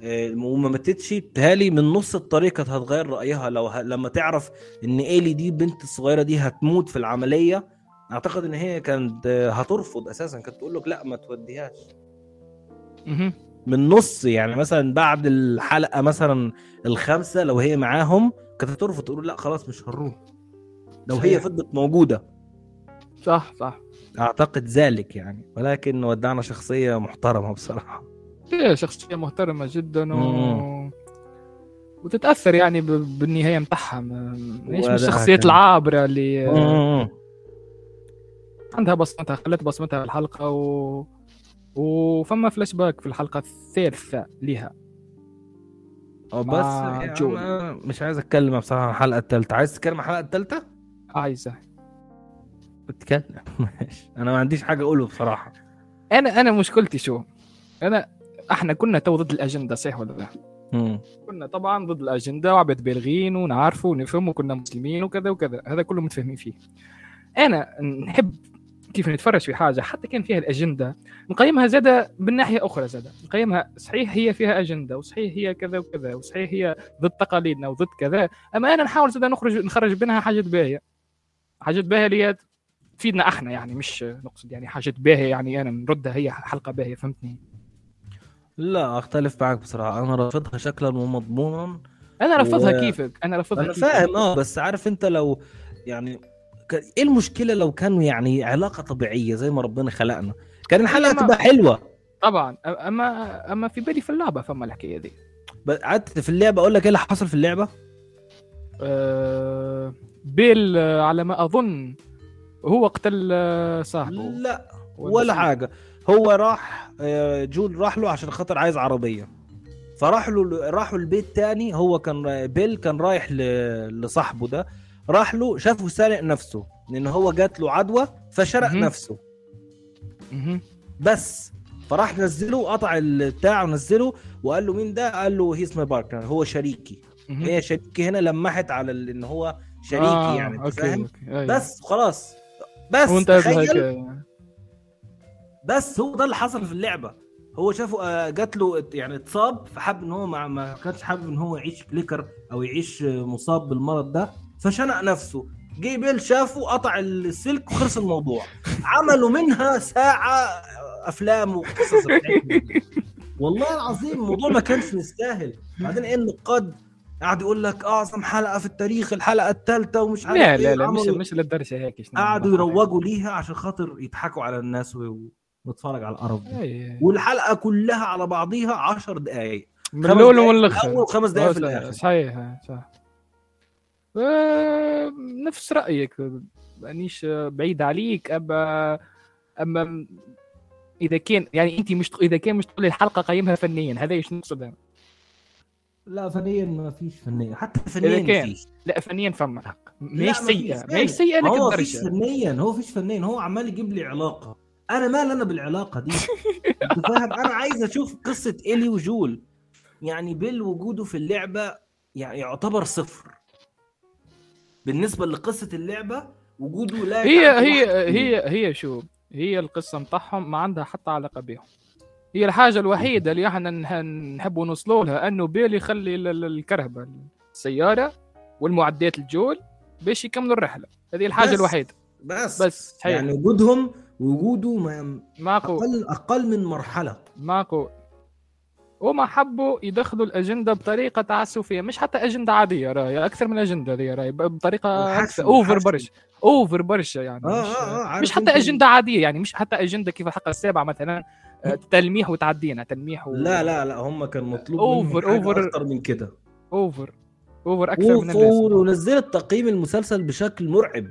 آه، وما ماتتش بتهيألي من نص الطريق كانت هتغير رأيها. لو ه... لما تعرف إن إيلي دي البنت الصغيره دي هتموت في العملية أعتقد إن هي كانت آه، هترفض أساسا. كانت تقول لك لا ما توديهاش. من نص يعني مثلا بعد الحلقة مثلا الخامسة لو هي معاهم كانت هترفض تقول لا خلاص مش هنروح. لو هي. فضلت موجودة. صح صح. أعتقد ذلك يعني ولكن ودعنا شخصية محترمة بصراحة. هي شخصية محترمة جدا و... مم. وتتأثر يعني ب... بالنهاية نتاعها ماهيش من الشخصيات العابرة اللي مم. عندها بصمتها خلت بصمتها في الحلقة و... وفما فلاش باك في الحلقة الثالثة لها مع بس يعني مش عايز أتكلم بصراحة عن الحلقة الثالثة. عايز تتكلم عن الحلقة الثالثة؟ عايزة. اتكلم <laughs> أنا ما عنديش حاجة أقوله بصراحة. أنا أنا مشكلتي شو؟ أنا إحنا كنا تو ضد الأجندة صحيح ولا لا. كنا طبعا ضد الأجندة وعباد بالغين ونعرفوا ونفهموا كنا مسلمين وكذا وكذا. هذا كله متفاهمين فيه. أنا نحب كيف نتفرج في حاجة حتى كان فيها الأجندة نقيمها زادة من ناحية أخرى زادة. نقيمها صحيح هي فيها أجندة وصحيح هي كذا وكذا وصحيح هي ضد تقاليدنا وضد كذا. أما أنا نحاول زادة نخرج نخرج منها حاجات باهية. حاجات باهية اللي هي تفيدنا إحنا يعني مش نقصد يعني حاجات باهية يعني أنا نردها هي حلقة باهية فهمتني؟ لا أختلف معك بصراحة. أنا رافضها شكلا ومضمونا. أنا رفضها و- كيفك أنا رفضها أنا. فاهم آه بس عارف أنت لو يعني ك- إيه المشكلة لو كانوا يعني علاقة طبيعية زي ما ربنا خلقنا؟ كان الحلقة تبقى حلوة. طبعا أما أما في بالي في اللعبة فما الحكاية دي. ب- قعدت في اللعبة أقول لك إيه اللي حصل في اللعبة؟ أه بيل آه، على ما أظن هو قتل آه، صاحبه لا ولا؟ حاجة هو راح آه، جول راح له عشان خاطر عايز عربية فراح له راحوا البيت تاني هو كان بيل كان رايح لصاحبه ده راح له شافه سارق نفسه لأن هو جات له عدوى فشرق. نفسه مهم. بس فراح نزله وقطع البتاع ونزله وقال له مين ده؟ قال له هي اسمه partner هو شريكي مهم. هي شريكي هنا لمحت على إن هو شريكي آه، يعني okay فاهم؟ okay أيوة. بس خلاص بس وانت تخيل بس هو ده اللي حصل في اللعبة. هو شافه آه، جات له يعني اتصاب فحب إن هو ما, ما كانش حابب إن هو يعيش clicker أو يعيش آه، مصاب بالمرض ده فشنق نفسه. جه بيل شافه قطع السلك وخلص الموضوع. <laughs> عملوا منها ساعة آه، أفلام وقصص. والله العظيم الموضوع ما كانش مستاهل بعدين إيه النقاد؟ قاعد يقول لك أعظم حلقة في التاريخ الحلقة الثالثه ومش عارف لا إيه لا لا مش مش للدرجة هيك قعدوا. يروجوا ليها عشان خاطر يضحكوا على الناس ونتفرج على القرف ده أي. والحلقة كلها على بعضيها 10 دقائق من خمس الأول دقايق ومن في الآخر الأول وخمس دقايق في آه، الآخر. صحيح صح آه، نفس رأيك مانيش بعيد عليك اما أما إذا كان يعني أنت مش إذا كان مش تقول الحلقة قيمها فنيا هذا إيش نقصد. لا فنيا ما فيش فنيا. حتى إذا فنيا كان. فيش لا فنيا فما حق ماهيش ما سيئه. ماهيش سيئه لك هو فيش فنيا هو فيش فنيا. هو عمال يجيب لي علاقة. أنا مال أنا بالعلاقة دي؟ <laughs> أنت فاهم؟ أنا عايز أشوف قصة الي وجول. يعني بيل وجوده في اللعبة يعني يعتبر صفر. بالنسبة لقصة اللعبة وجوده لا هي هي. هي هي شو هي القصة متاعهم ما عندها حتى علاقة بهم هي الحاجة الوحيدة اللي إحنا نح- نحبوا نوصلوا لها انه بيل يخلي ال- ال- الكرهبه السيارة والمعدات الجول باش يكملوا الرحلة هذه الحاجة بس. الوحيدة بس بس حقيقة. يعني وجودهم وجوده ما ماكو أقل أقل من مرحلة ماكو وما حبوا يدخلوا الأجندة بطريقة تعسفية مش حتى أجندة عادية رأي أكثر من أجندة ذي رأي بطريقة أكثر أوفر. برشا over برشا يعني آه، مش, آه، آه، مش حتى أجندة عادية يعني مش حتى أجندة كيف الحلقة السابعة مثلا تلميح وتعدينا تلميح و... لا لا لا هم كان مطلوب حاجة over. أكتر من كده over over أكثر من اللازم ونزلت تقييم المسلسل بشكل مرعب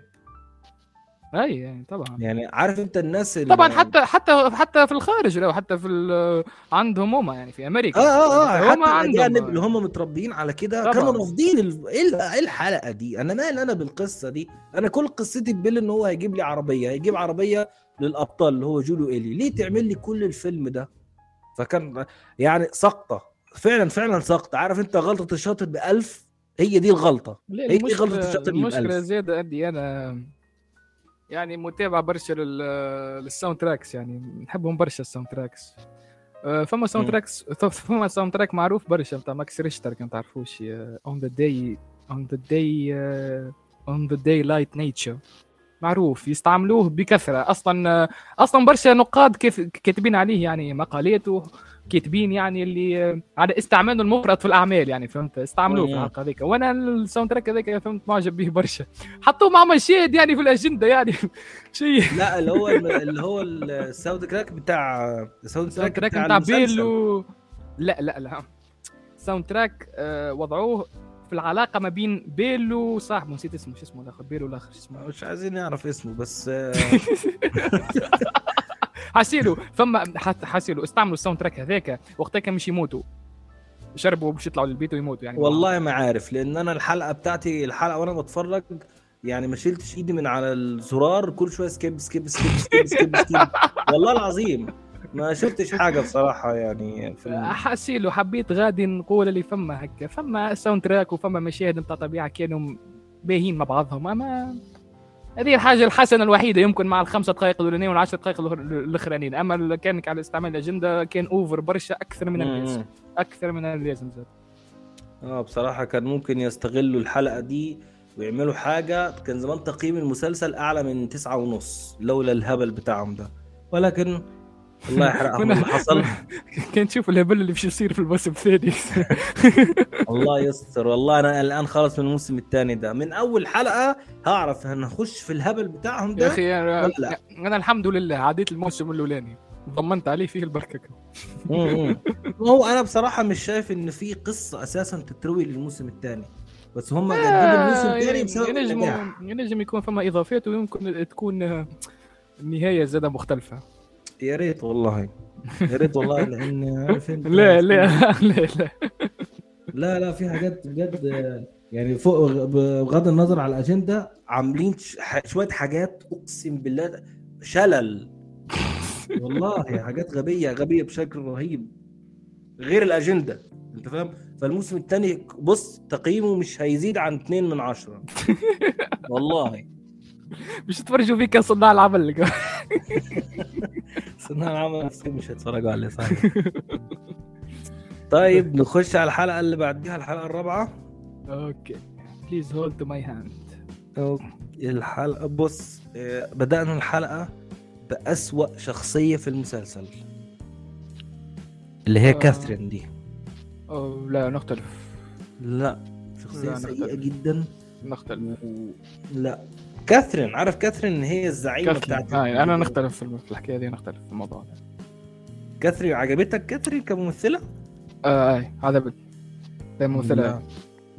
أي يعني طبعا. يعني عارف أنت الناس اللي طبعا حتى حتى حتى في الخارج لو حتى في عندهم هم يعني في أمريكا. آه آه آه هم حتى عندهم اللي هم متربيين على كده. كانوا رافضين ال- إيه ال- إيه الحلقة دي؟ أنا مال أنا بالقصة دي. أنا كل قصتي ببيل إن هو هيجيب لي عربية هيجيب عربية للأبطال اللي هو جول وإيلي. ليه تعمل لي كل الفيلم ده؟ فكان يعني سقطة. فعلا فعلا سقطة. عارف أنت غلطة الشاطر بألف؟ هي دي الغلطة. هي دي المشكلة الشاطر اللي المشكلة بألف. زيادة عندي أنا يعني متابع برشا لل- لل soundtracks يعني نحبهم برشا ال soundtracks آه، فما sound. tracks فما soundtrack معروف برشا نتاع ماكس ريشتر كان تعرفوش on the day on the day on the daylight nature معروف يستعملوه بكثرة. أصلا آه، أصلا برشا نقاد كيف كاتبين عليه يعني مقالاته كاتبين يعني اللي آه، على استعماله المفرط في الأعمال يعني فهمت؟ استعملوه في. الحلقة هذيك. وأنا ال soundtrack هذاك فهمت معجب به <laughs> برشا. حطوه مع مشاهد يعني في الأجندة يعني. <laughs> شيء. لا اللي هو اللي هو ال soundtrack بتاع ال soundtrack نتاع المسلسل. بيل و... لا لا لا. ال soundtrack آه، وضعوه في العلاقة ما بين بيل وصاحبه. نسيت اسمه. شو اسمه الآخر؟ بيل والاخر شو اسمه؟ مش عايزين نعرف اسمه بس <laughs> حاسيلو فما حاسيلو استعملوا ال soundtrack هذاك وقتها كان مش يموتوا. شربوا باش يطلعوا للبيت ويموتوا يعني. والله ما عارف لأن أنا الحلقة بتاعتي الحلقة وأنا بتفرج يعني ما شلتش إيدي من على الزرار كل شوية skip skip skip skip skip, skip. والله العظيم ما شفتش حاجة بصراحة يعني في حاسيلو حبيت غادي نقول اللي فما هكا. فما soundtrack وفما مشاهد نتاع طبيعة كانوا باهين مع بعضهم أما هذه الحاجة الحسنة الوحيدة يمكن مع الخمسة دقائق الأولانيين والعشر دقائق الأخرانيين. أما اللي كانك على استعمال الأجندة كان over برشا أكثر من اللازم. أكثر من اللازم زاد آه بصراحة كان ممكن يستغلوا الحلقة دي ويعملوا حاجة كان زمان تقييم المسلسل أعلى من تسعة ونص لولا الهبل بتاعهم ده. ولكن الله يحرقهم اللي حصل. كان تشوف الهبل اللي باش يصير في الموسم الثاني. <laughs> الله يستر والله أنا الآن خلص من الموسم الثاني ده. من أول حلقة هعرف هنخش في الهبل بتاعهم يا ده أخي أنا, لا؟ أنا الحمد لله عديت الموسم الأولاني. ضمنت عليه فيه البركة. <laughs> هو أنا بصراحة مش شايف إن في قصة أساسا تتروي للموسم الثاني. بس هم جددوا الموسم الثاني بسبب ينجم ينجم يكون فما اضافات ويمكن تكون آه، النهايه زادة مختلفة. يا ريت والله. يا ريت والله <laughs> لأن عارف انت لا لا لا لا. لا لا في حاجات بجد يعني فوق بغض النظر على الأجندة عاملين شوية حاجات أقسم بالله شلل. والله حاجات غبية غبية بشكل رهيب. غير الأجندة أنت فاهم؟ فالموسم الثاني بص تقييمه مش هيزيد عن 2 من عشرة. والله. <laughs> مش تفرجوا فيك يا العمل صناع العمل نفسهم مش هيتفرجوا عليه صحيح. <laughs> طيب نخش على الحلقة اللي بعديها الحلقة الرابعة. أوكي. بليز هولد تو ماي هاند أوكي. الحلقة بص آه، بدأنا الحلقة بأسوأ شخصية في المسلسل. اللي هي آه. كاثرين دي. لا نختلف. لا شخصية لا، سيئة نختلف. جدا. نختلف. و... لا. كاثرين عارف كاثرين إن هي الزعيمة بتاعت آه أنا نختلف في الحكاية دي نختلف في الموضوع ده كاثرين عجبتك كاثرين كممثلة؟ آه اي لا، ممثلة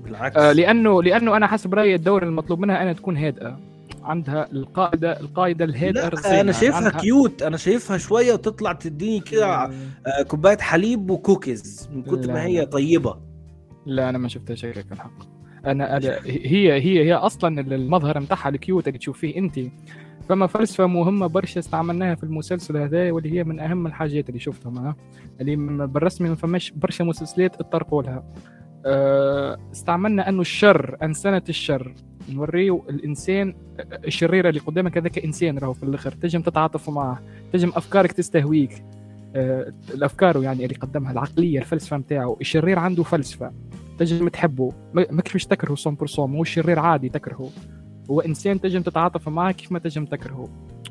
بالعكس آه لأنه لأنه أنا حسب رأيي الدور المطلوب منها أنها تكون هادئه عندها القائده القائده الهادئه لا. أنا شايفها عندها- cute أنا شايفها شوية وتطلع تديني كده آه، كوباية حليب وكوكيز من كتر ما هي. طيبة لا أنا ما شفتها هيك الحق أنا هي هي هي أصلا المظهر نتاعها الكيوت اللي تشوفيه أنت. فما فلسفه مهمه برشا استعملناها في المسلسل هذا واللي هي من أهم الحاجات اللي شفتهم اللي بالرسمي ما فماش برشا مسلسلات اتطرقوا لها. آه، استعملنا أنه الشر أنسنة الشر. نوريو الإنسان الشريرة اللي قدامك هذاك إنسان راهو في الآخر. تجم تتعاطف معه تجم أفكارك تستهويك. آه، الأفكار يعني اللي قدمها العقلية الفلسفة نتاعو الشرير عنده فلسفة تجم تحبه. ما ما مش تكرهه 100% مو الشرير عادي تكرهه. هو إنسان تجم تتعاطف معاه كيف ما تجم تكرهه.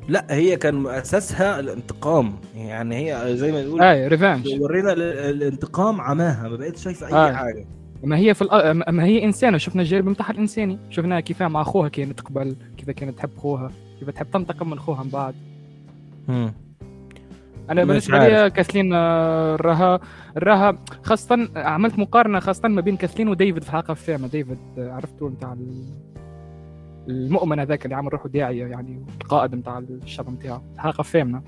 لا هي كان أساسها الانتقام. يعني هي زي ما نقول اي ريفانج ورينا ال- الانتقام عماها. ما بقتش شايفة أي آه. حاجة. ما هي في الأ... ما هي إنسانة. شفنا الجانب نتاعها الإنساني. شفناها كيف مع أخوها كانت قبل كيف كانت تحب أخوها كيف تحب تنتقم من أخوها من بعد. مم. أنا بالنسبة لي كاثلين آه، راها راها خاصة عملت مقارنة خاصة ما بين كاثلين وديفيد في الحلقة الثامنه ديفيد آه، عرفتوا نتاع المؤمن هذاك اللي عمل روحه داعية يعني القائد نتاع الشر نتاعه الحلقة الثامنه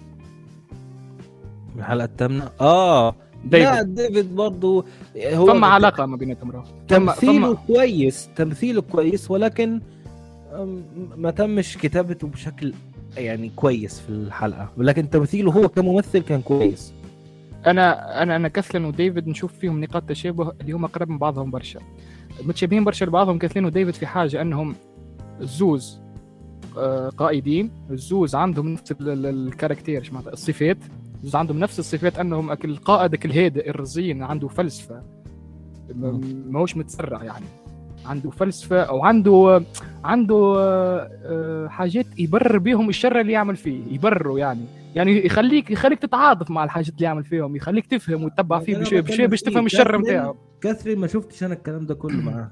الحلقة الثامنة؟ آه. ديفيد. لا ديفيد برضه هو فما علاقة ما بيناتهم تمثيله فما كويس تمثيله كويس ولكن ما تمش كتابته بشكل يعني كويس في الحلقة. ولكن تمثيله هو كممثل كان كويس. أنا أنا أنا كاثلين وديفيد نشوف فيهم نقاط تشابه اللي هم قريب من بعضهم برشا. متشابهين برشا لبعضهم كاثلين وديفيد في حاجة أنهم الزوز آه، قائدين. الزوز عندهم نفس ال- ال- الكاركتير معناتها؟ الصفات. الزوز عندهم نفس الصفات أنهم القائد الهادئ الرزين عنده فلسفة. ماهوش متسرع يعني. عنده فلسفة أو عنده عنده آه، آه، حاجات يبرر بيهم الشر اللي يعمل فيه يبرروا يعني. يعني يخليك يخليك تتعاطف مع الحاجات اللي يعمل فيهم يخليك تفهم وتتبع فيه أنا بشوي بتكلم بشوي باش. تفهم الشر نتاعه كاثرين ما شفتش أنا الكلام ده كله معاها.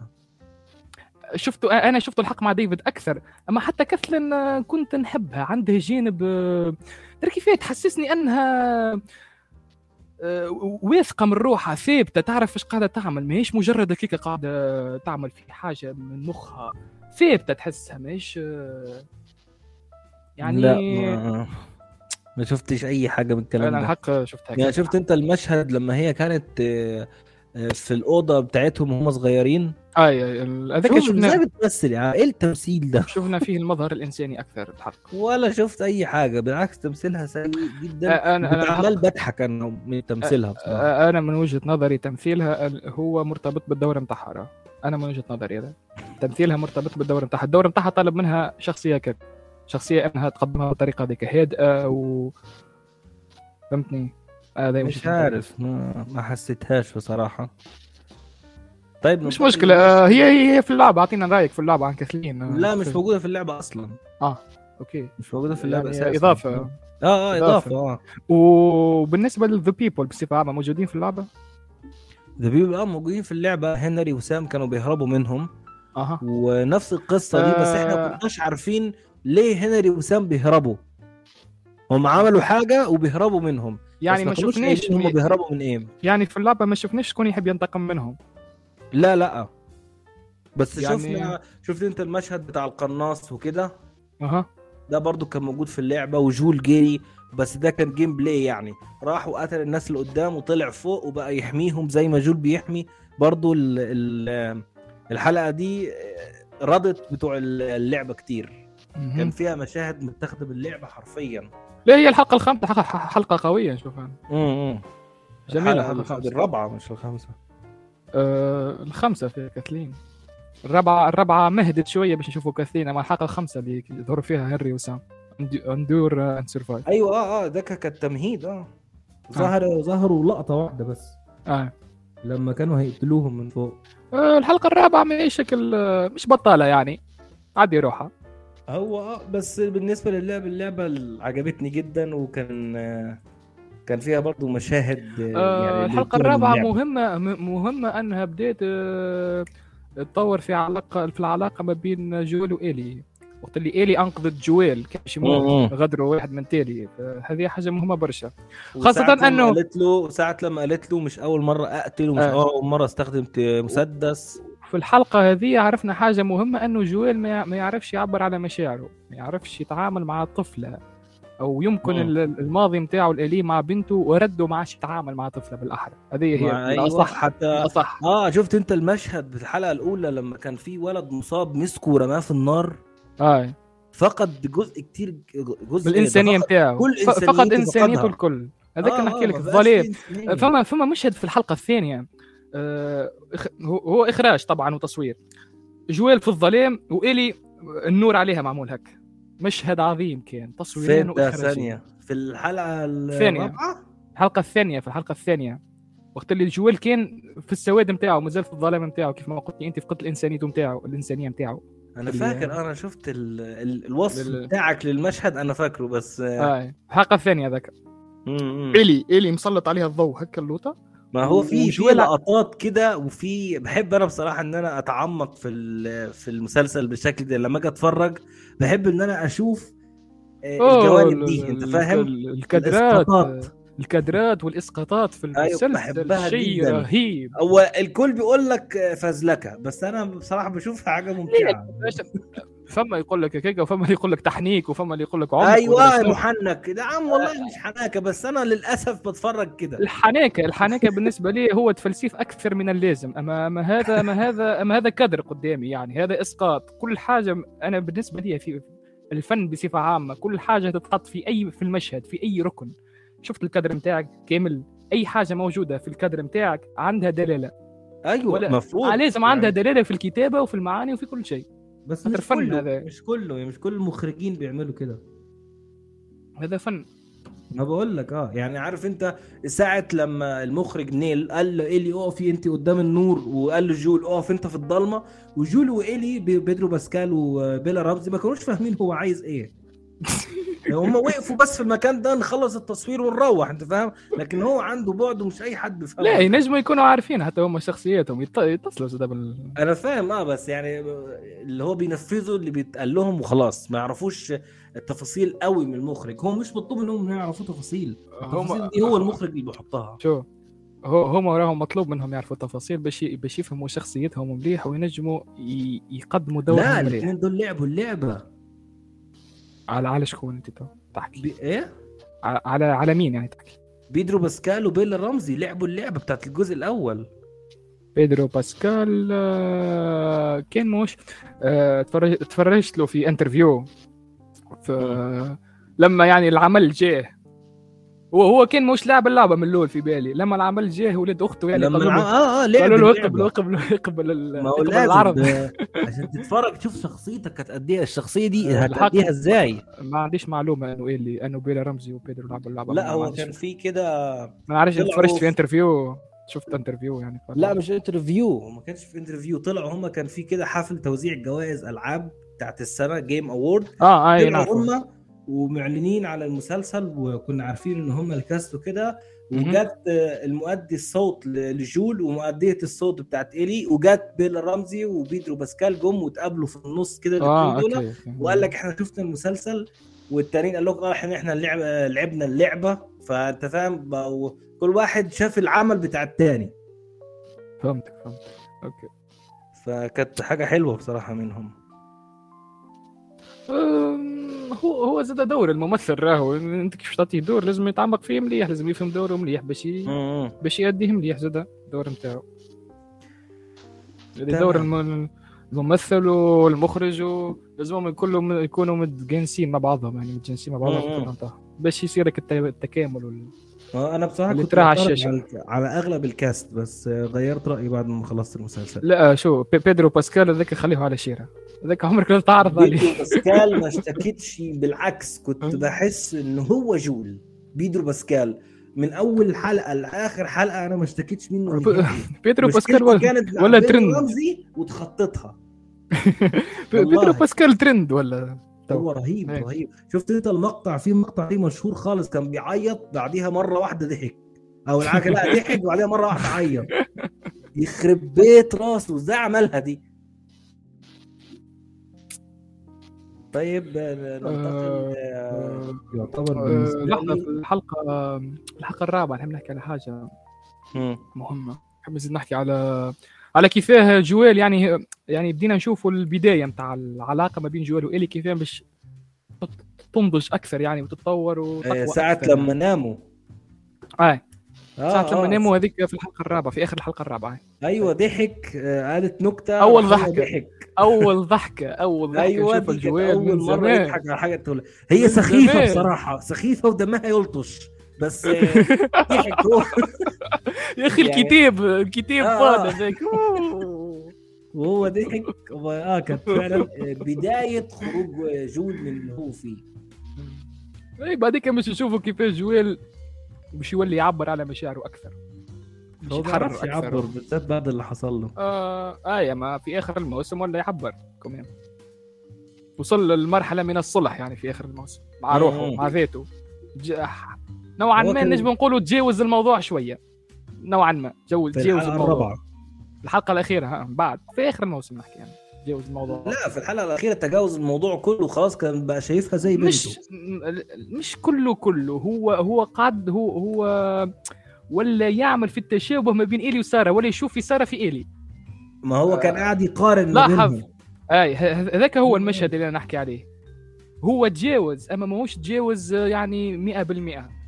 شفته أنا شفت الحق مع ديفيد أكثر. أما حتى كاثلين آه، كنت نحبها. عندها جانب ترى كيف تحسسني أنها واثقة من روحها ثابتة تعرف إيش قاعدة تعمل. ماهيش مجرد هكيك قاعدة تعمل في حاجة من مخها. ثابتة تحسها ماهيش يعني لا ما, ما شفتش أي حاجة من الكلام أنا ده. الحق شفتها يعني. شفت أنت المشهد لما هي كانت في الأوضة بتاعتهم وهم صغيرين. اي ال- هذاك شوف شفنا إزاي بتمثل يعني إيه التمثيل ده؟ شفنا فيه المظهر الإنساني أكثر الحق ولا شفت أي حاجة بالعكس تمثيلها سيء جدا. أنا أنا عمال بضحك أنا من تمثيلها بصراحة. آه، أنا من وجهة نظري تمثيلها هو مرتبط بالدور نتاعها راه. أنا من وجهة نظري هذا. تمثيلها مرتبط بالدور نتاعها الدور نتاعها طالب منها شخصية كذا. شخصية إنها تقدمها بالطريقة هذيك هادئه و فهمتني؟ هذا مش وجهة نظري. عارف ما, ما حسيتهاش بصراحة. طيب مش مشكلة. آه، هي هي هي في اللعبة. أعطينا رأيك في اللعبة عن كاثلين آه، لا مش في- موجودة في اللعبة أصلا. okay. مش موجودة في اللعبة يعني أساسا. إضافة. آه آه إضافة. إضافة آه. وبالنسبة لل the people بصفة عامة موجودين في اللعبة؟ the people آه موجودين في اللعبة. هنري وسام كانوا بيهربوا منهم. أها. ونفس القصة دي بس إحنا آه. ما كناش عارفين ليه هنري وسام بيهربوا. هم عملوا حاجة وبيهربوا منهم. يعني ما شفناش هم بيهربوا من إيه؟ يعني في اللعبة ما شفناش شكون يحب ينتقم منهم. لا لا. بس يعني- شفنا شفت أنت المشهد بتاع القناص وكده؟ أها. ده برضو كان موجود في اللعبة وجول جيري بس ده كان gameplay يعني. راح وقتل الناس اللي قدام وطلع فوق وبقى يحميهم زي ما جول بيحمي. برضو ال ال الحلقة دي آه، رضت بتوع اللعبة كتير. كان فيها مشاهد متاخدة باللعبة حرفيا. لا هي الحلقة الخامسة حلقه قوية نشوف أنا امم جميلة الحلقة الحلقة الخامسة. الرابعة مش الخامسة. آه الخمسه في كاثلين. الرابعه الرابعة مهدت شوية باش نشوفوا كاثلين أما الحلقة الخامسة اللي يظهر فيها هنري وسام. endure and survive أيوه آه آه ده كان تمهيد آه. ظهر ظهروا لقطة واحدة بس. آه. لما كانوا هيقتلوهم من فوق. آه الحلقة الرابعة من اي شكل آه مش بطالة يعني. عادي روحها هو آه بس بالنسبة للعبه اللعبة اللي عجبتني جدا وكان آه، كان فيها برضو مشاهد آه، آه يعني الحلقة الرابعة. مهمة مهمة أنها بديت آه تطور في علاقة في العلاقة ما بين جويل والي وقت اللي الي أنقذت جويل مم. غدروا واحد من تالي هذه حاجة مهمة برشا لما إنه- قالت له ساعة لما قالت له مش أول مرة أقتل ومش آه. أول مرة استخدم مسدس في الحلقة هذه عرفنا حاجة مهمة أنه جويل ما يع- ما يعرفش يعبر على مشاعره ما يعرفش يتعامل مع طفلة أو يمكن مم. ال- الماضي متاعه الأليم مع بنته ورده ما عادش يتعامل مع طفلة بالأحرى هذه هي أيوة الأصح حتى الأصح آه شفت أنت المشهد بالحلقة الأولى لما كان في ولد مصاب مسكه ورماه في النار آه. فقد جزء كتير جزء بالإنسانية ده فقد- فقدها. الكل هذاك آه، نحكي آه، لك في إنسانية. فما فما مشهد في الحلقة الثانية هو هو إخراج طبعا وتصوير. جويل في الظلام وإلي النور عليها معمول هك مشهد عظيم كان ده واخراجيا ثانية. في الحلقة الثانية. الرابعة؟ الحلقة الثانية في الحلقة الثانية. وقت اللي جويل كان في السواد نتاعو مازال في الظلام نتاعو كيف ما قلت لي أنت فقدت الانسانيه نتاعو الإنسانية نتاعو أنا ال- فاكر أنا شفت ال... ال... الوصف لل- بتاعك للمشهد أنا فاكره بس آه. آه. الحلقة الثانية ذاك. الي إلي مسلط عليها الضوء هكا اللوطه ما هو في في لقطات كده وفي بحب أنا بصراحة إن أنا أتعمق في ال- في المسلسل بالشكل ده. لما أجي أتفرج بحب إن أنا أشوف آه، الجوانب دي أنت فاهم؟ ال- الكادرات الإسقاطات. الكادرات والإسقاطات في أيوة، المسلسل بحبها شيء جداً. رهيب. هو الكل بيقول لك فزلكه بس أنا بصراحة بشوفها حاجة ممتعة. فما يقول لك كيكة وفما اللي <laughs> يقول لك تحنيك وفما اللي يقول لك عمق أيوه. محنك. يا عم والله مش حناكة بس أنا للأسف بتفرج كده. الحناكة الحناكة بالنسبة لي هو تفلسيف أكثر من اللازم. أما أما هذا أما هذا أما هذا كدر قدامي يعني هذا إسقاط. كل حاجة أنا بالنسبة لي في الفن بصفة عامة كل حاجة تتحط في أي في المشهد في أي ركن. شفت الكادر نتاعك كامل؟ أي حاجة موجودة في الكادر نتاعك عندها دلالة. أيوه مفروض لازم عندها دلالة في الكتابة وفي المعاني وفي كل شيء. بس مش الفن كله هذا. مش كله يعني مش كل المخرجين بيعملوا كده. هذا فن. ما بقول لك آه يعني عارف أنت ساعة لما المخرج نيل قال له إيلي اقفي أنت قدام النور وقال له جول اقف أنت في الضلمة وجول وإيلي ب- بيدرو باسكال وبيلا رمزي ما كانوش فاهمين هو عايز إيه. هم وقفوا بس في المكان ده نخلص التصوير ونروح انت فاهم؟ لكن هو عنده بعد ومش أي حد بيفهمه. لا ينجموا يكونوا عارفين حتى هم شخصياتهم يت- يتصلوا زاد بال. أنا فاهم آه بس يعني اللي هو بينفذوا اللي بيتقال لهم وخلاص ما يعرفوش التفاصيل قوي من المخرج. هو مش مطلوب منهم إنهم يعرفوا تفاصيل. التفاصيل دي هو المخرج اللي بيحطها. شو؟ هو هم راهم مطلوب منهم يعرفوا التفاصيل باش باش يفهموا شخصيتهم مليح وينجموا ي- يقدموا لا دورهم مليح. الاثنين دول لعبوا اللعبة. على على شكون انت تحكي. بي- إيه؟ على على, مين يعني تحكي؟ بيدرو باسكال وبيلا رمزي لعبوا اللعبة بتاعت الجزء الأول. بيدرو باسكال آه، كان موش آه، تفرج- تفرجت له في interview في لما يعني العمل جاه هو هو كان مش لاعب اللعبة من الأول في بالي. لما العمل جاه ولد أخته يعني لما آه آه لعب قالوا له. اقبل اقبل اقبل ما هو العرض عشان تتفرج تشوف شخصيتك هتأديها. الشخصية دي آه،. هتأديها إزاي؟ ما عنديش معلومة انه إيه اللي انه بيلا رمزي وبيدرو لعبوا اللعبة. لا هو كان في كده ما عارفش اتفرجت في في- انترفيو شفت انترفيو يعني ف- لا مش interview ما كانش في interview طلعوا هم كان في كده حفل توزيع جوائز ألعاب بتاعت السنة game award آه اي نعرف هم ومعلنين على المسلسل وكنا عارفين إن هم ال cast وكده. وجت آه، المؤدي الصوت لجول ومؤدية الصوت بتاعت إيلي وجت بيلا رمزي وبيدرو باسكال جم واتقابلوا في النص كده الاثنين دول. وقال لك إحنا شفنا المسلسل والتانيين قال لك آه إحنا إحنا اللعب لعبنا اللعبة. فأنت فاهم كل واحد شاف العمل بتاع التاني. فهمتك فهمتك. okay. فكانت حاجة حلوة بصراحة منهم. هو هو زاد دور الممثل راهو انت كيفاش تعطيه دور لازم يتعمق فيه مليح لازم يفهم دوره مليح باش. باش يأديه مليح زاد الدور نتاعو دور الم- الممثل والمخرج لازمهم كلهم يكونوا متجانسين مع بعضهم يعني متجانسين مع بعضهم. باش يصير لك الت- التكامل أنا بصراحة كنت على معترض الشاشة. على, أغلب الكاست بس آه، غيرت رأيي بعد ما خلصت المسلسل لا شو بي- بيدرو باسكال هذاك خليه على شيرة هذاك عمرك لا تعرض عليه بيدرو باسكال ما <laughs> اشتكيتش بالعكس كنت بحس إنه هو جول بيدرو باسكال من أول حلقة لآخر حلقة أنا ما اشتكيتش منه. <laughs> بيدرو باسكال ولا كانت ولا ترند. رمزي وتخطيتها <laughs> بيدرو. باسكال ترند ولا هو رهيب إيه. رهيب. شفت انت المقطع؟ في مقطع ليه مشهور خالص كان بيعيط بعديها مرة واحدة ضحك. أو العكس لا <laughs> ضحك وبعديها مرة واحدة عيط. يخرب بيت راسه. إزاي عملها دي؟ طيب آه، ننتقل آه، يعتبر آه، لحظة في الحلقة الحلقة الرابعة. نحب نحكي على حاجة. مهمة. نحب نزيد نحكي على على كيفاه جويل يعني يعني بدينا نشوفوا البداية نتاع العلاقة ما بين جويل وإلي كيفاه باش تنضج أكثر يعني وتتطور آه، وتقوى ساعة أكثر لما ناموا. يعني. آه، آه ساعة لما آه، ناموا هذيك في الحلقة الرابعة في آخر الحلقة الرابعة. أيوه ضحك آه، قالت نكتة هو ضحكة. ضحك. أول ضحكة أول ضحكة أيوه أول مرة. يضحك على حاجة هي سخيفة. بصراحة سخيفة ودمها يلطش. بس آه، <laughs> ضحك هو. يا أخي يعني- الكتاب الكتاب آه. فاضي هذاك. وهو ضحك. آه كانت فعلا بداية خروج جود من اللي هو فيه. اي بعدين باش نشوفوا كيفاش جويل باش يولي يعبر على مشاعره أكثر. ما يتحرر بيعرفش يعبر أكثر. بالذات بعد اللي حصل له. آه آية ما في آخر الموسم ولا يعبر كمان. وصل للمرحلة من الصلح يعني في آخر الموسم مع. روحه مع ذاته. ج... نوعا ما نجم نقولوا تجاوز الموضوع شوية. نوعا ما. تجاوز الحلقة الموضوع. الرابعة. الحلقة الأخيرة ها بعد. في آخر الموسم نحكي يعني. تجاوز الموضوع. لا في الحلقة الأخيرة تجاوز الموضوع كله خلاص كان بقى شايفها زي بنته. مش مش كله كله. هو هو قاعد هو هو ولا يعمل في التشابه ما بين إيلي وسارة ولا يشوف في سارة في إيلي. ما هو كان قاعد يقارن ما. بينهم. أي هذاك هو المشهد اللي أنا نحكي عليه. هو تجاوز أما ماهوش تجاوز آه، يعني 100%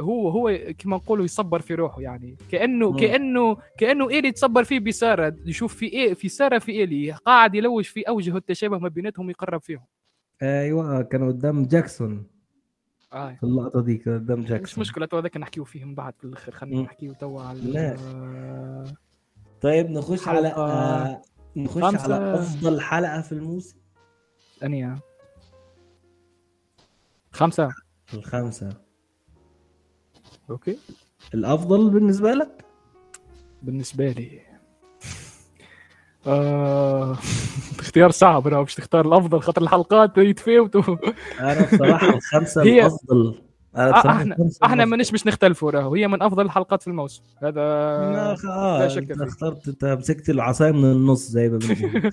هو هو كما نقولوا يصبر في روحه يعني كأنه مم. كأنه كأنه إيلي تصبر فيه بسارة يشوف في إيه في سارة في إيلي قاعد يلوج في أوجه التشابه ما بيناتهم يقرب فيهم أيوه كانوا قدام جاكسون آه. في اللقطة دي كان قدام مش جاكسون مشكلة تو هذاك نحكيه فيه من بعد في الآخر خلينا مم. نحكيه توا على لا. آه، طيب نخش على آه نخش خمسة. على أفضل حلقة في الموسم ثانية خمسة الخامسة okay. الأفضل بالنسبة لك؟ بالنسبة لي. آه... اختيار صعب أنا مش تختار الأفضل خاطر الحلقات يتفاوتوا أنا بصراحة الخمسة هي- الأفضل. أنا آه، بصراحة إحنا إحنا. مانيش باش نختلفوا راهو. هي من أفضل الحلقات في الموسم. هذا لا شك أنت. اخترت أنت مسكت العصاية من النص زي ما بنقول. <laughs>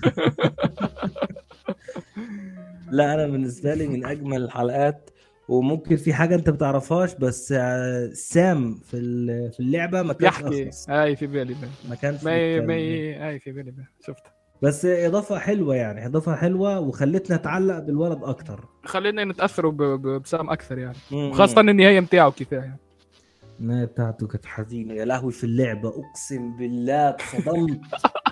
لا أنا بالنسبة لي من أجمل الحلقات وممكن في حاجة أنت بتعرفهاش بس آه، سام في في اللعبة ما كانش يحكي أخلص. أي في بالي ما كانش ما. ما أي في بالي شفت بس إضافة حلوة يعني إضافة حلوة وخلتنا نتعلق بالولد أكتر خلينا نتأثروا ب- بسام أكثر يعني. خاصه النهاية نتاعو كيفاه يعني. النهاية بتاعته كانت حزينة يا لهوي في اللعبة أقسم بالله اتصدمت <laughs>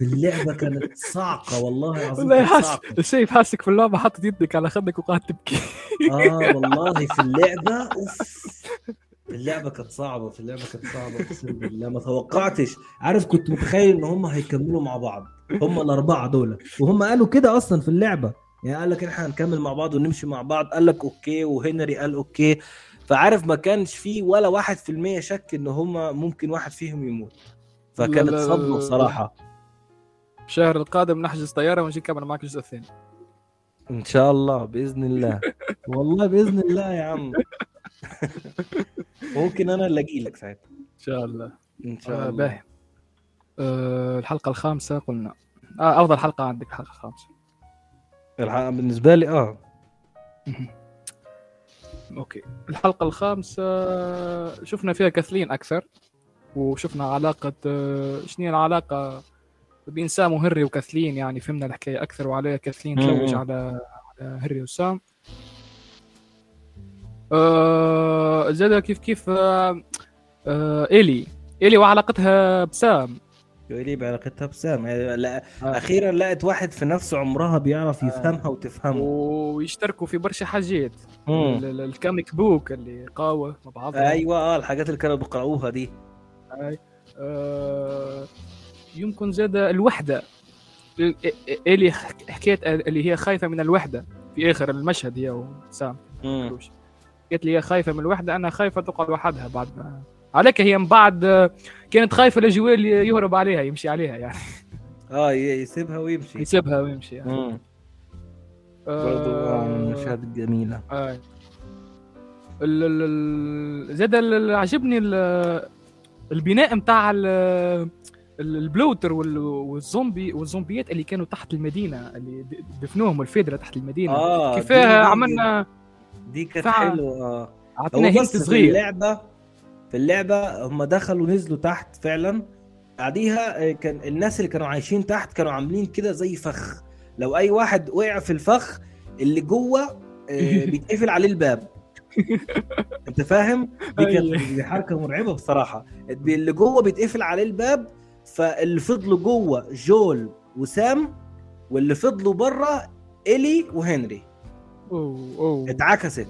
اللعبة كانت صعقه والله العظيم والله حاس شايف حاسك في اللعبة حاطط يدك على خدك وقاعد تبكي. آه والله في <laughs> اللعبة أوف. اللعبة كانت صعبة في اللعبة كانت صعبة أقسم بالله. ما توقعتش. عارف كنت متخيل إن هم هيكملوا مع بعض. هم الأربعة دول. وهم قالوا كده أصلا في اللعبة. يعني قال لك إحنا هنكمل مع بعض ونمشي مع بعض. قال لك okay وهنري قال أوكي. فعارف ما كانش فيه ولا واحد في المية شك إن هم ممكن واحد فيهم يموت. فكانت صدمة. بصراحة. الشهر القادم نحجز طيارة ونجي نكمل معك الجزء الثاني. إن شاء الله بإذن الله. <laughs> والله بإذن الله يا عم. ممكن أنا اللي أجي لك ساعتها. إن شاء الله. إن شاء آه الله. باهي آه الحلقة الخامسة قلنا. آه أفضل حلقة عندك الحلقة الخامسة. الحلقة بالنسبة لي آه. أوكي. الحلقة الخامسة شفنا فيها كاثلين أكثر وشفنا علاقة آه، شنو هي العلاقة؟ بين سام وهنري وكاثلين يعني فهمنا الحكاية أكثر وعلى كاثلين تلوج. على على هنري وسام. آه زاد كيف كيف آه آه إيلي. إيلي وعلاقتها بسام. ليه بعلاقتها بسام. يعني لا آه. أخيرا لقت واحد في نفس عمرها بيعرف يفهمها وتفهمه. ويشتركوا في برشا حاجات. مم. ال- ال- ال comic book اللي قراوه مع بعضها. أيوه آه الحاجات اللي كانوا بيقرأوها دي. آه، يمكن زاد الوحدة ال- اللي حكيت اللي هي خايفة من الوحدة في آخر المشهد هي وسام. قالت لي هي خايفة من الوحدة أنا خايفة تقعد وحدها بعد ما عليك هي من بعد آه، كانت خايفة لجويل يهرب عليها يمشي عليها يعني آه يسيبها ويمشي يسيبها ويمشي يعني. مم. برضو آه، من آه، المشاهد الجميلة آه. ال ال ال زاد عجبني ال- البناء ال- البلوتر وال- والزومبي والزومبيات اللي كانوا تحت المدينة اللي دفنوهم الفيدرة تحت المدينة. دي- كيفاه عملنا دي كانت حلوة آه. عطينا هنت بس في صغير. اللعبه في اللعبة هم دخلوا نزلوا تحت فعلا. بعديها آه، كان الناس اللي كانوا عايشين تحت كانوا عاملين كده زي فخ. لو أي واحد وقع في الفخ اللي جوه آه، <laughs> بيتقفل عليه الباب. <laughs> أنت فاهم؟ دي كانت أيوة. دي حركة مرعبة بصراحة. اللي جوه بيتقفل عليه الباب فاللي فضلوا جوه جول وسام واللي فضلوا بره الي وهنري. أوه أوه. اتعكست.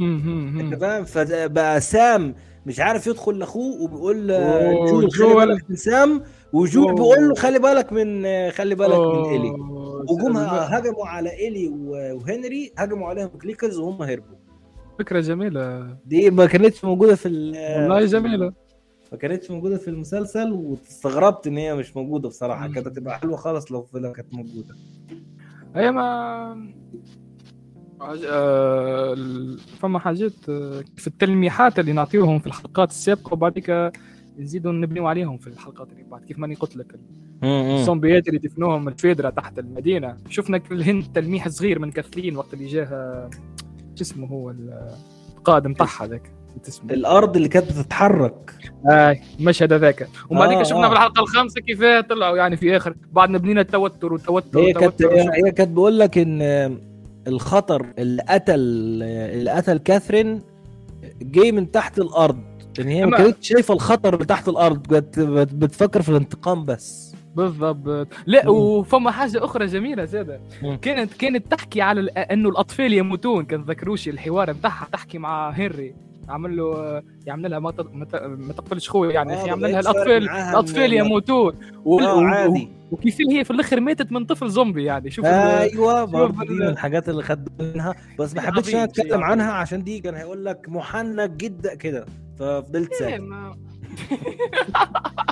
أنت. فاهم؟ فبقى سام مش عارف يدخل لأخوه وبيقول جول خلي. بالك من سام وجول. بيقول له خلي بالك من خلي بالك من الي وجم هجموا على الي وهنري هجموا عليهم كليكرز وهم هربوا. فكرة جميلة. دي ما كانتش موجودة في ال- والله جميلة. ما كانتش موجودة في المسلسل واستغربت إن هي مش موجودة بصراحة. كانت هتبقى حلوة خالص لو كانت موجودة. هي ما ال- فما حاجات آه، في التلميحات اللي نعطيوهم في الحلقات السابقة وبعد كده نزيدوا نبنيو عليهم في الحلقات اللي بعد كيف ماني قلت لك. الزومبيات اللي دفنوهم الفيدرة تحت المدينة. شفنا الهند تلميح صغير من كاثلين وقت اللي جاها شو اسمه هو ال- القائد متاعها ذاك. الأرض اللي كانت بتتحرك. آه المشهد هذاك. وبعدين آه، شفنا آه. في الحلقة الخامسة كيف طلعوا يعني في آخر. بعد ما بنينا التوتر والتوتر هي كانت هي كانت بقول لك إن الخطر اللي قتل اللي قتل كاثرين جاي من تحت الأرض. إن هي ما كانتش شايفة الخطر اللي تحت الأرض. كانت بت- بتفكر في الانتقام بس. بالضبط. لا. وفما حاجة أخرى جميلة زادة. كانت كانت تحكي على إنه الأطفال يموتون. كان ذكروش الحوار بتاعها تحكي مع هنري. عمل له يعمل لها ما ما تقتلش خويا يعني آه، أخي يعمل لها الأطفال الأطفال يموتون. و... آه و... عادي. وكيف هي في الآخر ماتت من طفل زومبي يعني شوف أيوه شوف برضه دي من الحاجات اللي خدت منها. بس ما حبيتش أتكلم. عنها عشان دي كان هيقول لك محنك جدا كده. ففضلت إيه، ساكت.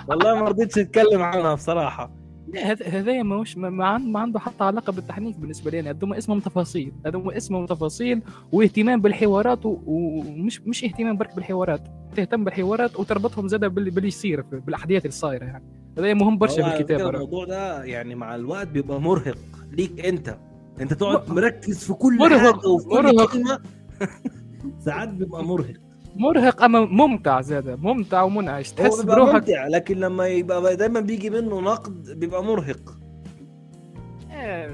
والله ما رضيتش أتكلم عنها بصراحة. لا هذا ماهوش ما, عن- ما عنده حتى علاقة بالتحنيك بالنسبة لي. هذوما اسمهم تفاصيل. هذوما اسمهم تفاصيل واهتمام بالحوارات و- ومش مش اهتمام برك بالحوارات. تهتم بالحوارات وتربطهم زاد باللي باللي يصير بالأحداث اللي صايره يعني. هذا مهم برشا في الكتابه الموضوع ده يعني مع الوقت بيبقى مرهق ليك أنت. أنت تقعد مركز في كل مرهق، حاجة وفي كل مرهق. كلمة. <laughs> ساعات بيبقى مرهق. مرهق أما ممتع زاد ممتع ومنعش. تحس بروحك ممتع لكن لما يبقى دايما بيجي منه نقد بيبقى مرهق. آه،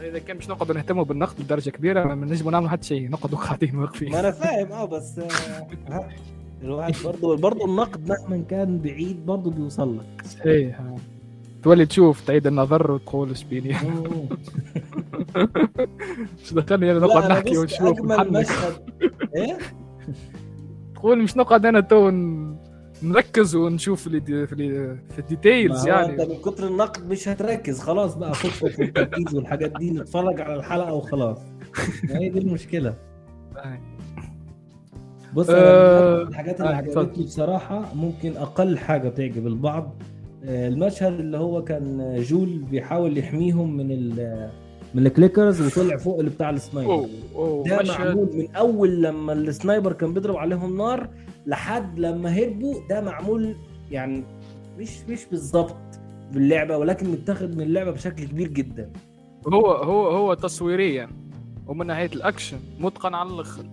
إذا كان مش نقعد نهتموا بالنقد بدرجة كبيرة ما نجموا نعملوا حتى شيء نقعدوا قاعدين واقفين. ما أنا فاهم آه بس آه، الواحد برضه برضه النقد مهما كان بعيد برضه بيوصل لك. صحيح آه. تولي تشوف تعيد النظر وتقول إيش بيني. <laughs> مش دخلني أنا نقعد نحكي ونشوف أجمل. مشهد. إيه؟ تقول مش نقعد أنا تو نركز ونشوف في ال de- في, ال de- في ال details هو انت يعني من كتر النقد مش هتركز. خلاص بقى فكك من التركيز والحاجات دي نتفرج على الحلقة وخلاص. هي دي المشكلة. بص من الحاجات اللي آه، اتفضل. عجبتني بصراحة ممكن أقل حاجة تعجب البعض آه، المشهد اللي هو كان جول بيحاول يحميهم من ال من ال clickers وطلع فوق اللي بتاع ال sniper. أوه أوه ده معمول من أول لما ال sniper كان بيضرب عليهم نار لحد لما هربوا. ده معمول يعني مش مش بالظبط باللعبة ولكن متاخد من اللعبة بشكل كبير جدا. هو هو هو تصويريا ومن ناحية الأكشن متقن على الأخر.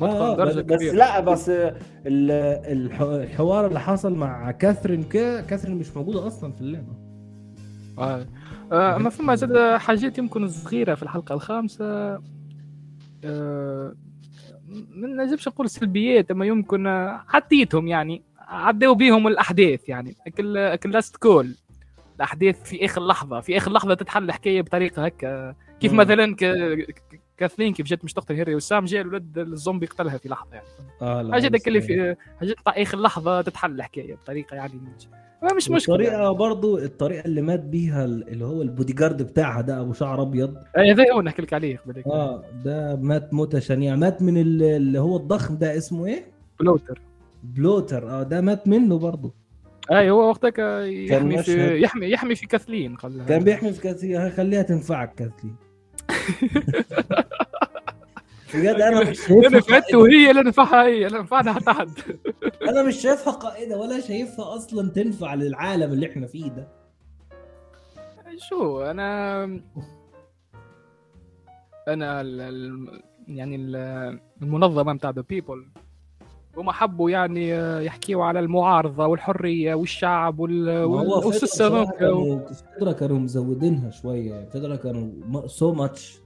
متقن آه، درجة بس, بس كبيرة. لا بس ال- الح- الحوار اللي حصل مع كاثرين كاثرين مش موجودة أصلا في اللعبة. آه. آه. اما فما زاد حاجات يمكن صغيرة في الحلقة الخامسة آه. ما نجمش نقول سلبيات أما يمكن آه، عديتهم يعني عدوا بيهم الأحداث يعني كل كلاست كول الأحداث في آخر لحظة في آخر لحظة تتحل الحكاية بطريقة هكا كيف مم. مثلا ك... كاثلين كيف جات مش تقتل هنري وسام جاء الولد الزومبي قتلها في لحظة يعني آه لا حاجة اللي في حاجة تاع آخر لحظة تتحل الحكاية بطريقة يعني مش مشكلة الطريقة يعني. برضو الطريقة اللي مات بيها ال- اللي هو البودي جارد بتاعها ده أبو شعر أبيض آه، هذا هو نحكي لك عليه. آه ده مات موتة شنيعة مات من ال- اللي هو الضخم ده اسمه إيه؟ bloater bloater آه ده مات منه برضه اي هو وقتك يحمي. في يحمي يحمي في كاثلين كان بيحمي في كاثي خليها تنفعك كاثي <laughs> بجد أنا مش <laughs> أنا شايفها فات قائدة. وهي لا نفعها هي لا نفعنا حتى حد أنا مش شايفها قائده ولا شايفها أصلا تنفع للعالم اللي إحنا فيه ده. شو أنا أنا ال... ال... يعني ال- المنظمة بتاع the people هم حبوا يعني يحكيوا على المعارضة والحرية والشعب وال... ما هو وال... فيدرا وال system بصراحة كانوا فيدرا كانوا مزودينها شوية فيدرا كانوا so much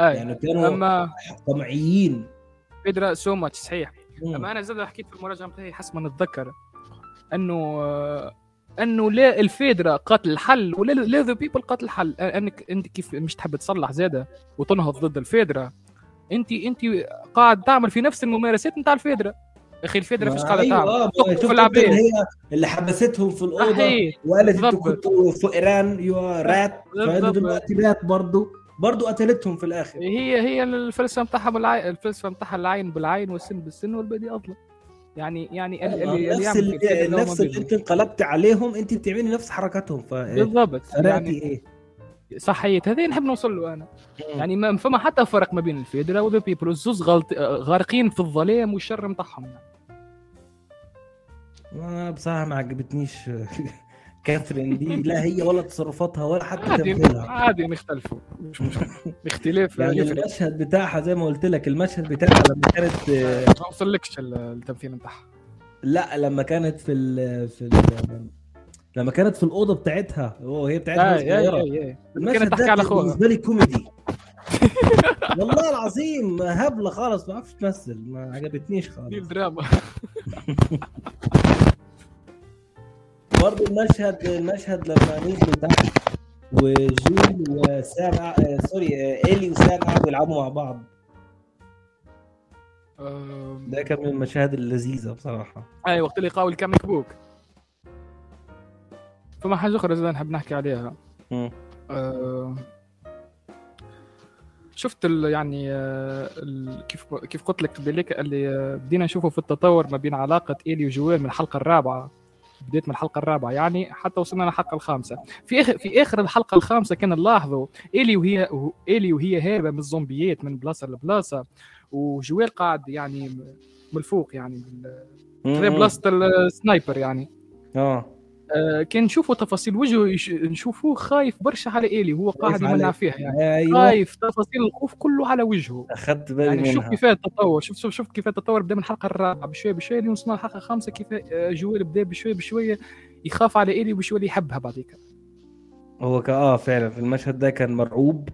آه. يعني كانوا اما طمعيين. فيدرا so much صحيح. مم. اما أنا زاد حكيت في المراجعه بتاعي حسب ما نتذكر إنه إنه لا الفيدرا قاتل الحل ولا لا the people قاتل الحل انك أنت كيف مش تحب تصلح زاده وتنهض ضد الفيدرا؟ انت أنت قاعد تعمل في نفس الممارسات نتاع الفيدرا. أخي الفيدرا فيش قاعدة أيوة، تعمل. آه، في العباد اللي هي اللي حبستهم في الأوضة. وقالت أنتوا. كنتوا فقران يو رات. دلوقتي رات برضه برضه قتلتهم في الآخر هي هي الفلسفة بتاعها بالعين الفلسفة بتاعها العين بالعين والسن بالسن والبدي اظلم يعني يعني اللي, اللي نفس اللي اللي نفس اللي. انت انقلبت عليهم انت بتعملي نفس حركاتهم ف بالضبط يعني إيه؟ صحيت هذا نحب نوصل له أنا يعني ما فما حتى فرق ما بين الفيدرا وذا بيبل الزوز غلط غارقين في الظلام والشر متاعهم يعني. أنا بصراحة ما عجبتنيش <laughs> كاثرين دي لا هي ولا تصرفاتها ولا حتى عادي تمثيلها. عادي نختلفوا. مش مشكلة. <laughs> اختلاف يعني يفرق المشهد بتاعها زي ما قلت لك المشهد بتاعها لما كانت آه، ما وصلكش ال- التمثيل بتاعها. لا لما كانت في ال في ال لما كانت في الأوضة بتاعتها وهي بتاعتها اي صغيرة. اي اي المشهد ده على بالنسبة لي كوميدي. <laughs> والله العظيم هبلة خالص ما بعرفش تمثل ما عجبتنيش دي خالص الدراما <laughs> برضه المشهد المشهد لما نزلوا تحت وجويل وسام آه، sorry آه، إيلي وسام قعدوا يلعبوا مع بعض. ده كان من المشاهد اللذيذة بصراحة. اي وقت اللي قاول ال comic book فما حاجة أخرى زاد نحب نحكي عليها. مم. آه، شفت ال يعني آه، ال- كيف كيف قلت لك قبيلك اللي آه، بدينا نشوفه في التطور ما بين علاقة إيلي وجويل من الحلقة الرابعة. بديت من الحلقة الرابعة يعني حتى وصلنا للحلقة الخامسة. في اخر في آخر الحلقة الخامسة كان نلاحظوا إيلي وهي إيلي وهي هاربه من الزومبيات من بلاصة لبلاصة وجويل قاعد يعني من الفوق يعني بال-. بلاصة السنايبر يعني. آه. آه، كان نشوفوا تفاصيل وجهه يش... نشوفوه خايف برشا على إيلي وهو قاعد يمنع. فيها يعني. أيوه. خايف تفاصيل الخوف كله على وجهه. أخذت بالي يعني شوف كيف التطور شوف شوف شوف كيف التطور بدأ من الحلقة الرابعة بشوية بشوية اللي وصلنا الحلقة الخامسة كيف آه، جويل بدأ بشوية بشوية يخاف على إيلي وبشوية يحبها بعديك. هو آه فعلا في المشهد ده كان مرعوب.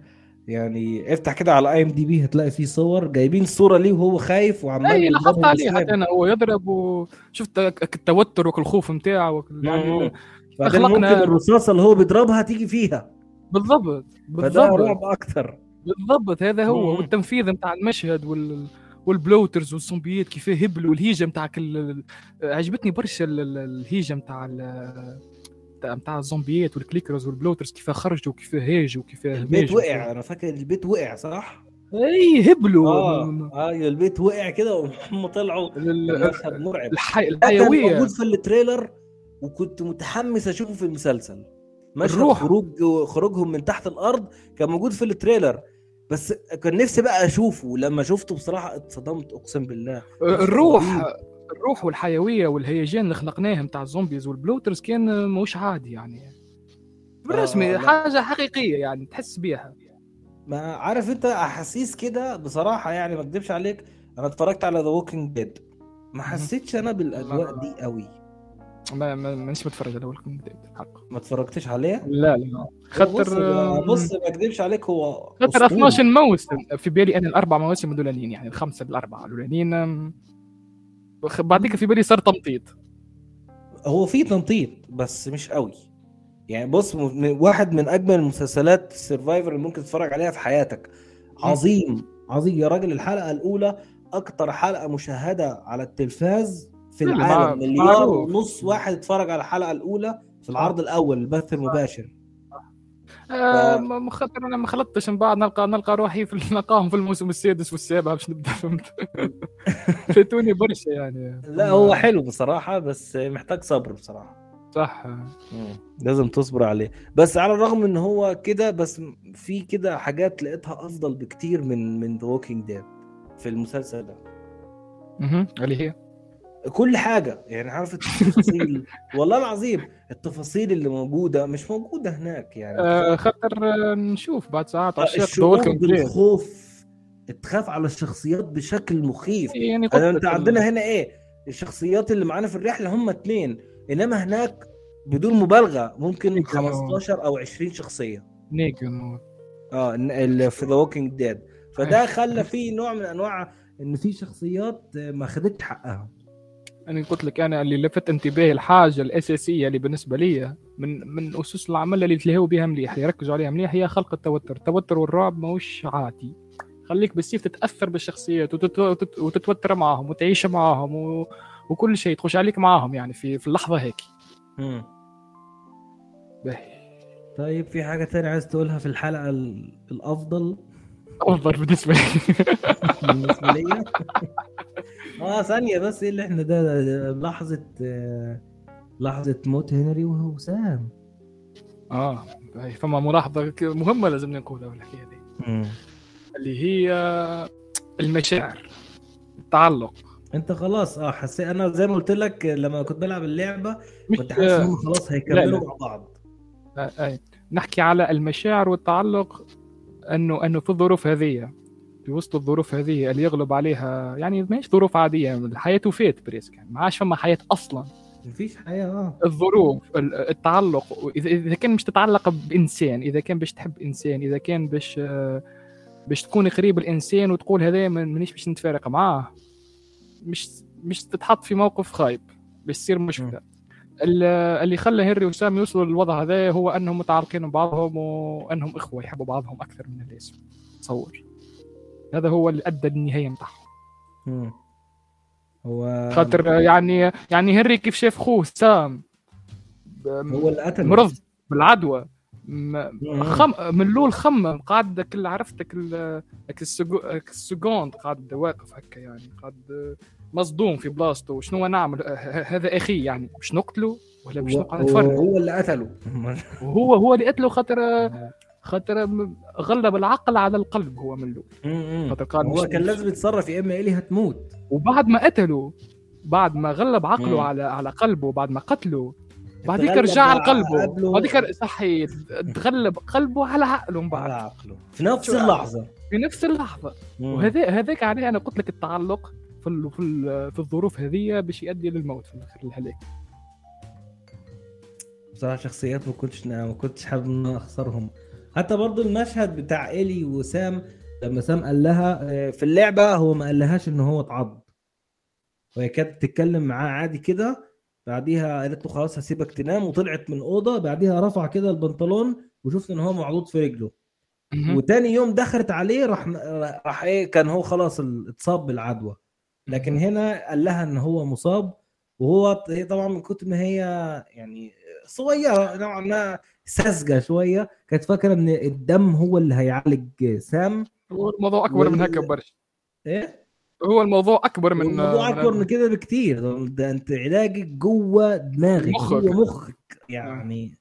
يعني افتح كده على IMDb هتلاقي فيه صور جايبين صورة ليه وهو خايف وعمال أي لاحظت عليه. حتى أنا هو يضرب وشفت التوتر والخوف نتاعه مم. يعني بعدين ممكن الرصاصة اللي هو بيضربها تيجي فيها بالضبط بالضبط رعب أكتر بالضبط هذا هو مم. والتنفيذ نتاع المشهد وال وال bloaters والزومبيات كيف هبلوا والهيجه نتاع كل عجبتني برشا ال- ال- الهيجة نتاع نتاع- الزومبيات وال clickers وال bloaters كيف خرجوا كيف هاجوا كيف البيت. وقع أنا فاكر البيت وقع صح؟ إي هبلوا. آه أيوه البيت وقع كده وهم طلعوا. ال- كان مشهد مرعب. الحي... الحيوية. موجود في ال trailer وكنت متحمس أشوفه في المسلسل. مشهد الروح. خروج خروجهم من تحت الأرض كان موجود في ال trailer. بس كان نفسي بقى أشوفه. لما شفته بصراحة اتصدمت أقسم بالله. الروح. الروح والحيوية والهيجان اللي خلقناه نتاع ال zombies وال bloaters كان مش عادي يعني. بالرسمي لا. حاجة حقيقية يعني تحس بيها. ما عارف انت أحاسيس كده بصراحة يعني ما اكذبش عليك أنا اتفرجت على The Walking Dead ما حسيتش أنا بالأجواء لا. دي قوي ما ما- مانيش متفرج على اول حق ما اتفرجتش عليه لا لا خاطر بص ما اكذبش عليك هو خاطر أسطوري. 12 موسم في بالي أنا الأربع مواسم الأولانيين يعني الخمسة الأربعة الأولانيين بعديك في بالي صار تمطيط. هو في تنطيط بس مش قوي. يعني بص واحد من أجمل المسلسلات السرفايفر اللي ممكن تتفرج عليها في حياتك. عظيم عظيم. يا راجل الحلقة الأولى أكتر حلقة مشاهدة على التلفاز في العالم. مليار. ونص واحد اتفرج على الحلقة الأولى في العرض الأول البث المباشر. آه ما ما خاطر أنا ما خلطتش من بعد نلقى نلقى روحي في <laughs> نلقاهم في الموسم السادس والسابع. باش نبدأ فهمت <laughs> فاتوني برشا يعني. لا هو حلو بصراحة بس محتاج صبر بصراحة. صح. لازم تصبر عليه. بس على الرغم إن هو كده بس في كده حاجات لقيتها أفضل بكتير من من The Walking Dead في المسلسل ده. مهم. اللي هي؟ كل حاجة. يعني عارف التفاصيل؟ <laughs> والله العظيم التفاصيل اللي موجودة مش موجودة هناك يعني. آه خاطر آه، نشوف بعد ساعات. عشاق الشعور بالخوف تخاف على الشخصيات بشكل مخيف. يعني أنا انت عندنا هنا إيه؟ الشخصيات اللي معانا في الرحلة هم اتنين. إنما هناك بدون مبالغة ممكن كانوا- 15 أو 20 شخصية. نيجن آه في The Walking Dead فده خلى فيه نوع من أنواع إن في شخصيات ما خدتش حقها. أنا قلت لك أنا اللي لفت انتباهي الحاجة الأساسية اللي بالنسبة لي من من أسس العمل اللي يتلهوا بها مليح اللي يركزوا عليها مليح هي خلق التوتر. التوتر والرعب ماهوش عادي. خليك بالسيف تتأثر بالشخصيات وتت... وتت... وتتوتر معاهم وتعيش معاهم و... وكل شيء تخش عليك معاهم يعني في في اللحظة هيك. باهي. طيب في حاجة تانية عايز تقولها في الحلقة ال- الأفضل؟ أفضل بالنسبة لي. بالنسبة لي <laughs> آه ثانية بس إيه اللي إحنا ده, ده لحظة آه، لحظة موت هنري وسام آه باهي. فما ملاحظة ك- مهمة لازم نقولها في الحكاية دي اللي هي المشاعر التعلق أنت خلاص آه حسيت أنا زي ما قلت لك لما كنت بلعب اللعبة كنت حاسس انهم خلاص هيكملوا. مع بعض آه، آه. نحكي على المشاعر والتعلق إنه إنه في الظروف هذه وسط الظروف هذه اللي يغلب عليها يعني ماهيش ظروف عادية الحياة وفات risk يعني ما عادش فما حياة أصلا. مفيش حياة آه. الظروف ال- التعلق اذا كان مش تتعلق بإنسان إذا كان باش تحب إنسان إذا كان باش باش تكون قريب الإنسان وتقول هذا ما- مانيش باش نتفارق معاه. مش مش تتحط في موقف خايب باش تصير مشكلة. ال- اللي خلى هنري وسام يوصلوا للوضع هذا هو أنهم متعلقين ببعضهم وأنهم إخوة يحبوا بعضهم أكثر من اللازم تصور هذا هو اللي أدى للنهاية متاعهم. مم. هو خاطر يعني يعني هنري كيف شاف خوه؟ سام. هو اللي قتل مرض. بالعدوى. خم من الأول خمم قاعد كل عرفت كل كل السجو- كل السكوند قاعد واقف هكا يعني. قاعد مصدوم في بلاصته. شنو نعمل؟ هذا أخي يعني. باش نقتله ولا باش نقعد نتفرج؟ هو اللي قتله. <laughs> وهو هو اللي قتله خاطر خاطر غلب العقل على القلب هو من الأول. خاطر قال هو كان لازم يتصرف يا إما الي هتموت. وبعد ما قتله بعد ما غلب عقله مم. على على قلبه بعد ما قتله بعديك رجع على عقله. بعديك صحي تغلب قلبه على عقله من على بعد عقله. في نفس اللحظة. في نفس اللحظة. وهذا هذاك عليه أنا قلت لك التعلق في ال في, ال في الظروف هذه باش يؤدي للموت في الآخر الهلاك. بصراحة شخصيات ما كنتش ما كنتش حابب أخسرهم. حتى برضو المشهد بتاع الي وسام لما سام قال لها آه، في اللعبة هو ما قالهاش إن هو اتعض. وهي كانت بتتكلم معاه عادي كده بعديها قالت له خلاص هسيبك تنام وطلعت من أوضة بعديها رفع كده البنطلون وشفت إن هو معضوض في رجله. وتاني يوم دخلت عليه راح راح إيه كان هو خلاص اتصاب بالعدوى. لكن هنا قال لها إن هو مصاب وهو طبعا من كتر ما هي يعني صغيرة نوعا ما ساذجة شوية كانت فاكرة إن الدم هو اللي هيعالج سام. هو الموضوع أكبر من وال- هكا برشا. إيه؟ هو الموضوع أكبر من الموضوع من- أكبر من كده بكتير. ده أنت علاجك جوه دماغك مخك. جوه مخك يعني.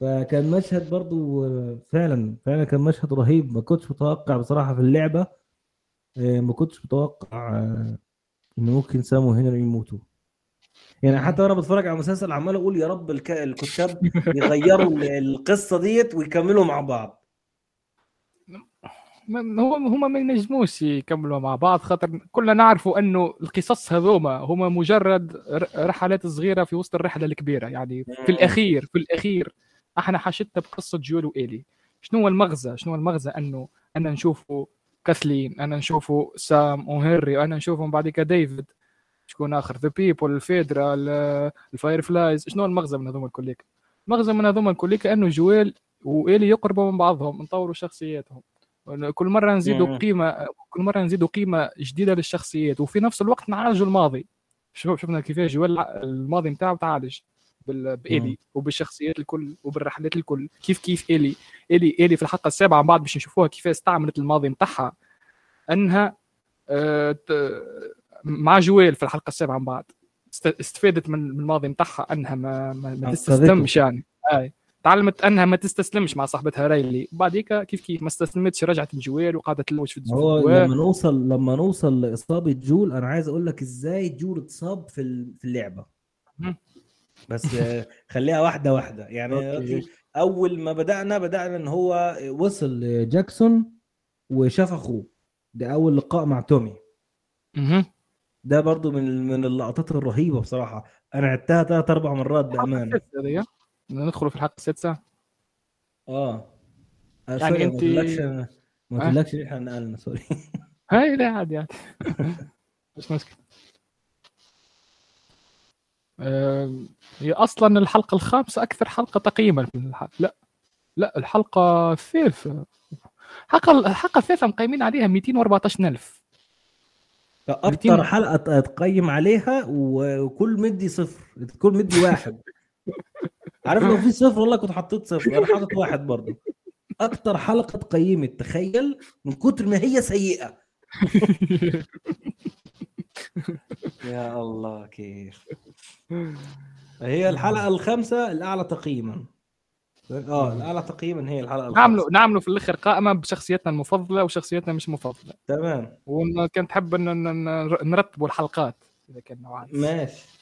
فكان مشهد برضو فعلا فعلا كان مشهد رهيب. ما كنتش متوقع بصراحة في اللعبة. آه، ما كنتش متوقع آه، إن ممكن سام وهنري يموتوا. يعني حتى وأنا بتفرج على المسلسل عمال أقول يا رب الك... الكتاب يغيروا ال- القصة ديت ويكملوا مع بعض. هو هما ما ينجموش يكملوا مع بعض خاطر كلنا نعرفوا انه القصص هذوما هما مجرد رحلات صغيرة في وسط الرحلة الكبيرة يعني في مم. الأخير في الأخير أحنا حاشتنا بقصة جول وإيلي. شنو هو المغزى؟ شنو هو المغزى؟ أنه أنا نشوفوا كاثلين أنا نشوفوا سام وهنري وأنا نشوفهم بعد كده ديفيد. شكون آخر. the people الفيدرا ال- ال Fireflies شنو المغزى من هذوما الكل المغزى من هذوما الكل إنه جويل وإيلي يقربوا من بعضهم نطوروا شخصياتهم. كل مرة نزيدوا. قيمة كل مرة نزيدوا قيمة جديدة للشخصيات. وفي نفس الوقت نعالجوا الماضي. شوف شفنا كيفاش جويل الماضي نتاعو تعالج بال- بإيلي وبالشخصيات الكل وبالرحلات الكل. كيف كيف ايلي ايلي ايلي في الحلقة السابعة من بعد باش نشوفوها كيف استعملت الماضي نتاعها إنها آه، مع جويل في الحلقة السابعة من بعد است- استفادت من الماضي نتاعها أنها ما ما. تستسلمش يعني. أي. تعلمت أنها ما تستسلمش مع صاحبتها ريلي. بعديك كيف كيف؟ ما استسلمتش رجعت لجويل وقعدت تلوج في هو لما نوصل لما نوصل لإصابة جويل أنا عايز أقول لك إزاي جويل اتصاب في في اللعبة. بس <laughs> خليها واحدة واحدة. يعني أول ما بدأنا بدأنا إن هو وصل لجاكسون وشاف أخوه. ده أول لقاء مع تومي. ده برضو من من اللقطات الرهيبة بصراحة. أنا عدتها ثلاث أربع مرات بامانه. ندخلوا في الحلقة السادسة؟ آه. آه، يعني sorry، ما قلتلكش إن إحنا نقلنا sorry. <laughs> هاي لا عادي عادي. <laughs> مش مشكلة. هي أصلا الحلقة الخامسة أكثر حلقة تقييما في الحلقة. لا لا الحلقة الثالثه الحلقة الحلقة الثالثه مقيمين عليها 214000 200 حلقة تقيم عليها وكل مدي صفر كل مدي واحد. عارف لو في صفر والله كنت حطيت صفر أنا حاطط واحد برضه. أكتر حلقة تقيمت تخيل من كتر ما هي سيئة. <laughs> يا الله كيف. هي الحلقة الخامسة الأعلى تقييما. آه الاعلى تقييما هي الحلقة نعملوا نعملوا في الآخر قائمه بشخصياتنا المفضلة وشخصياتنا مش مفضلة. تمام. وكنت حب إن نرتبوا الحلقات إذا كان نوعا. ماشي.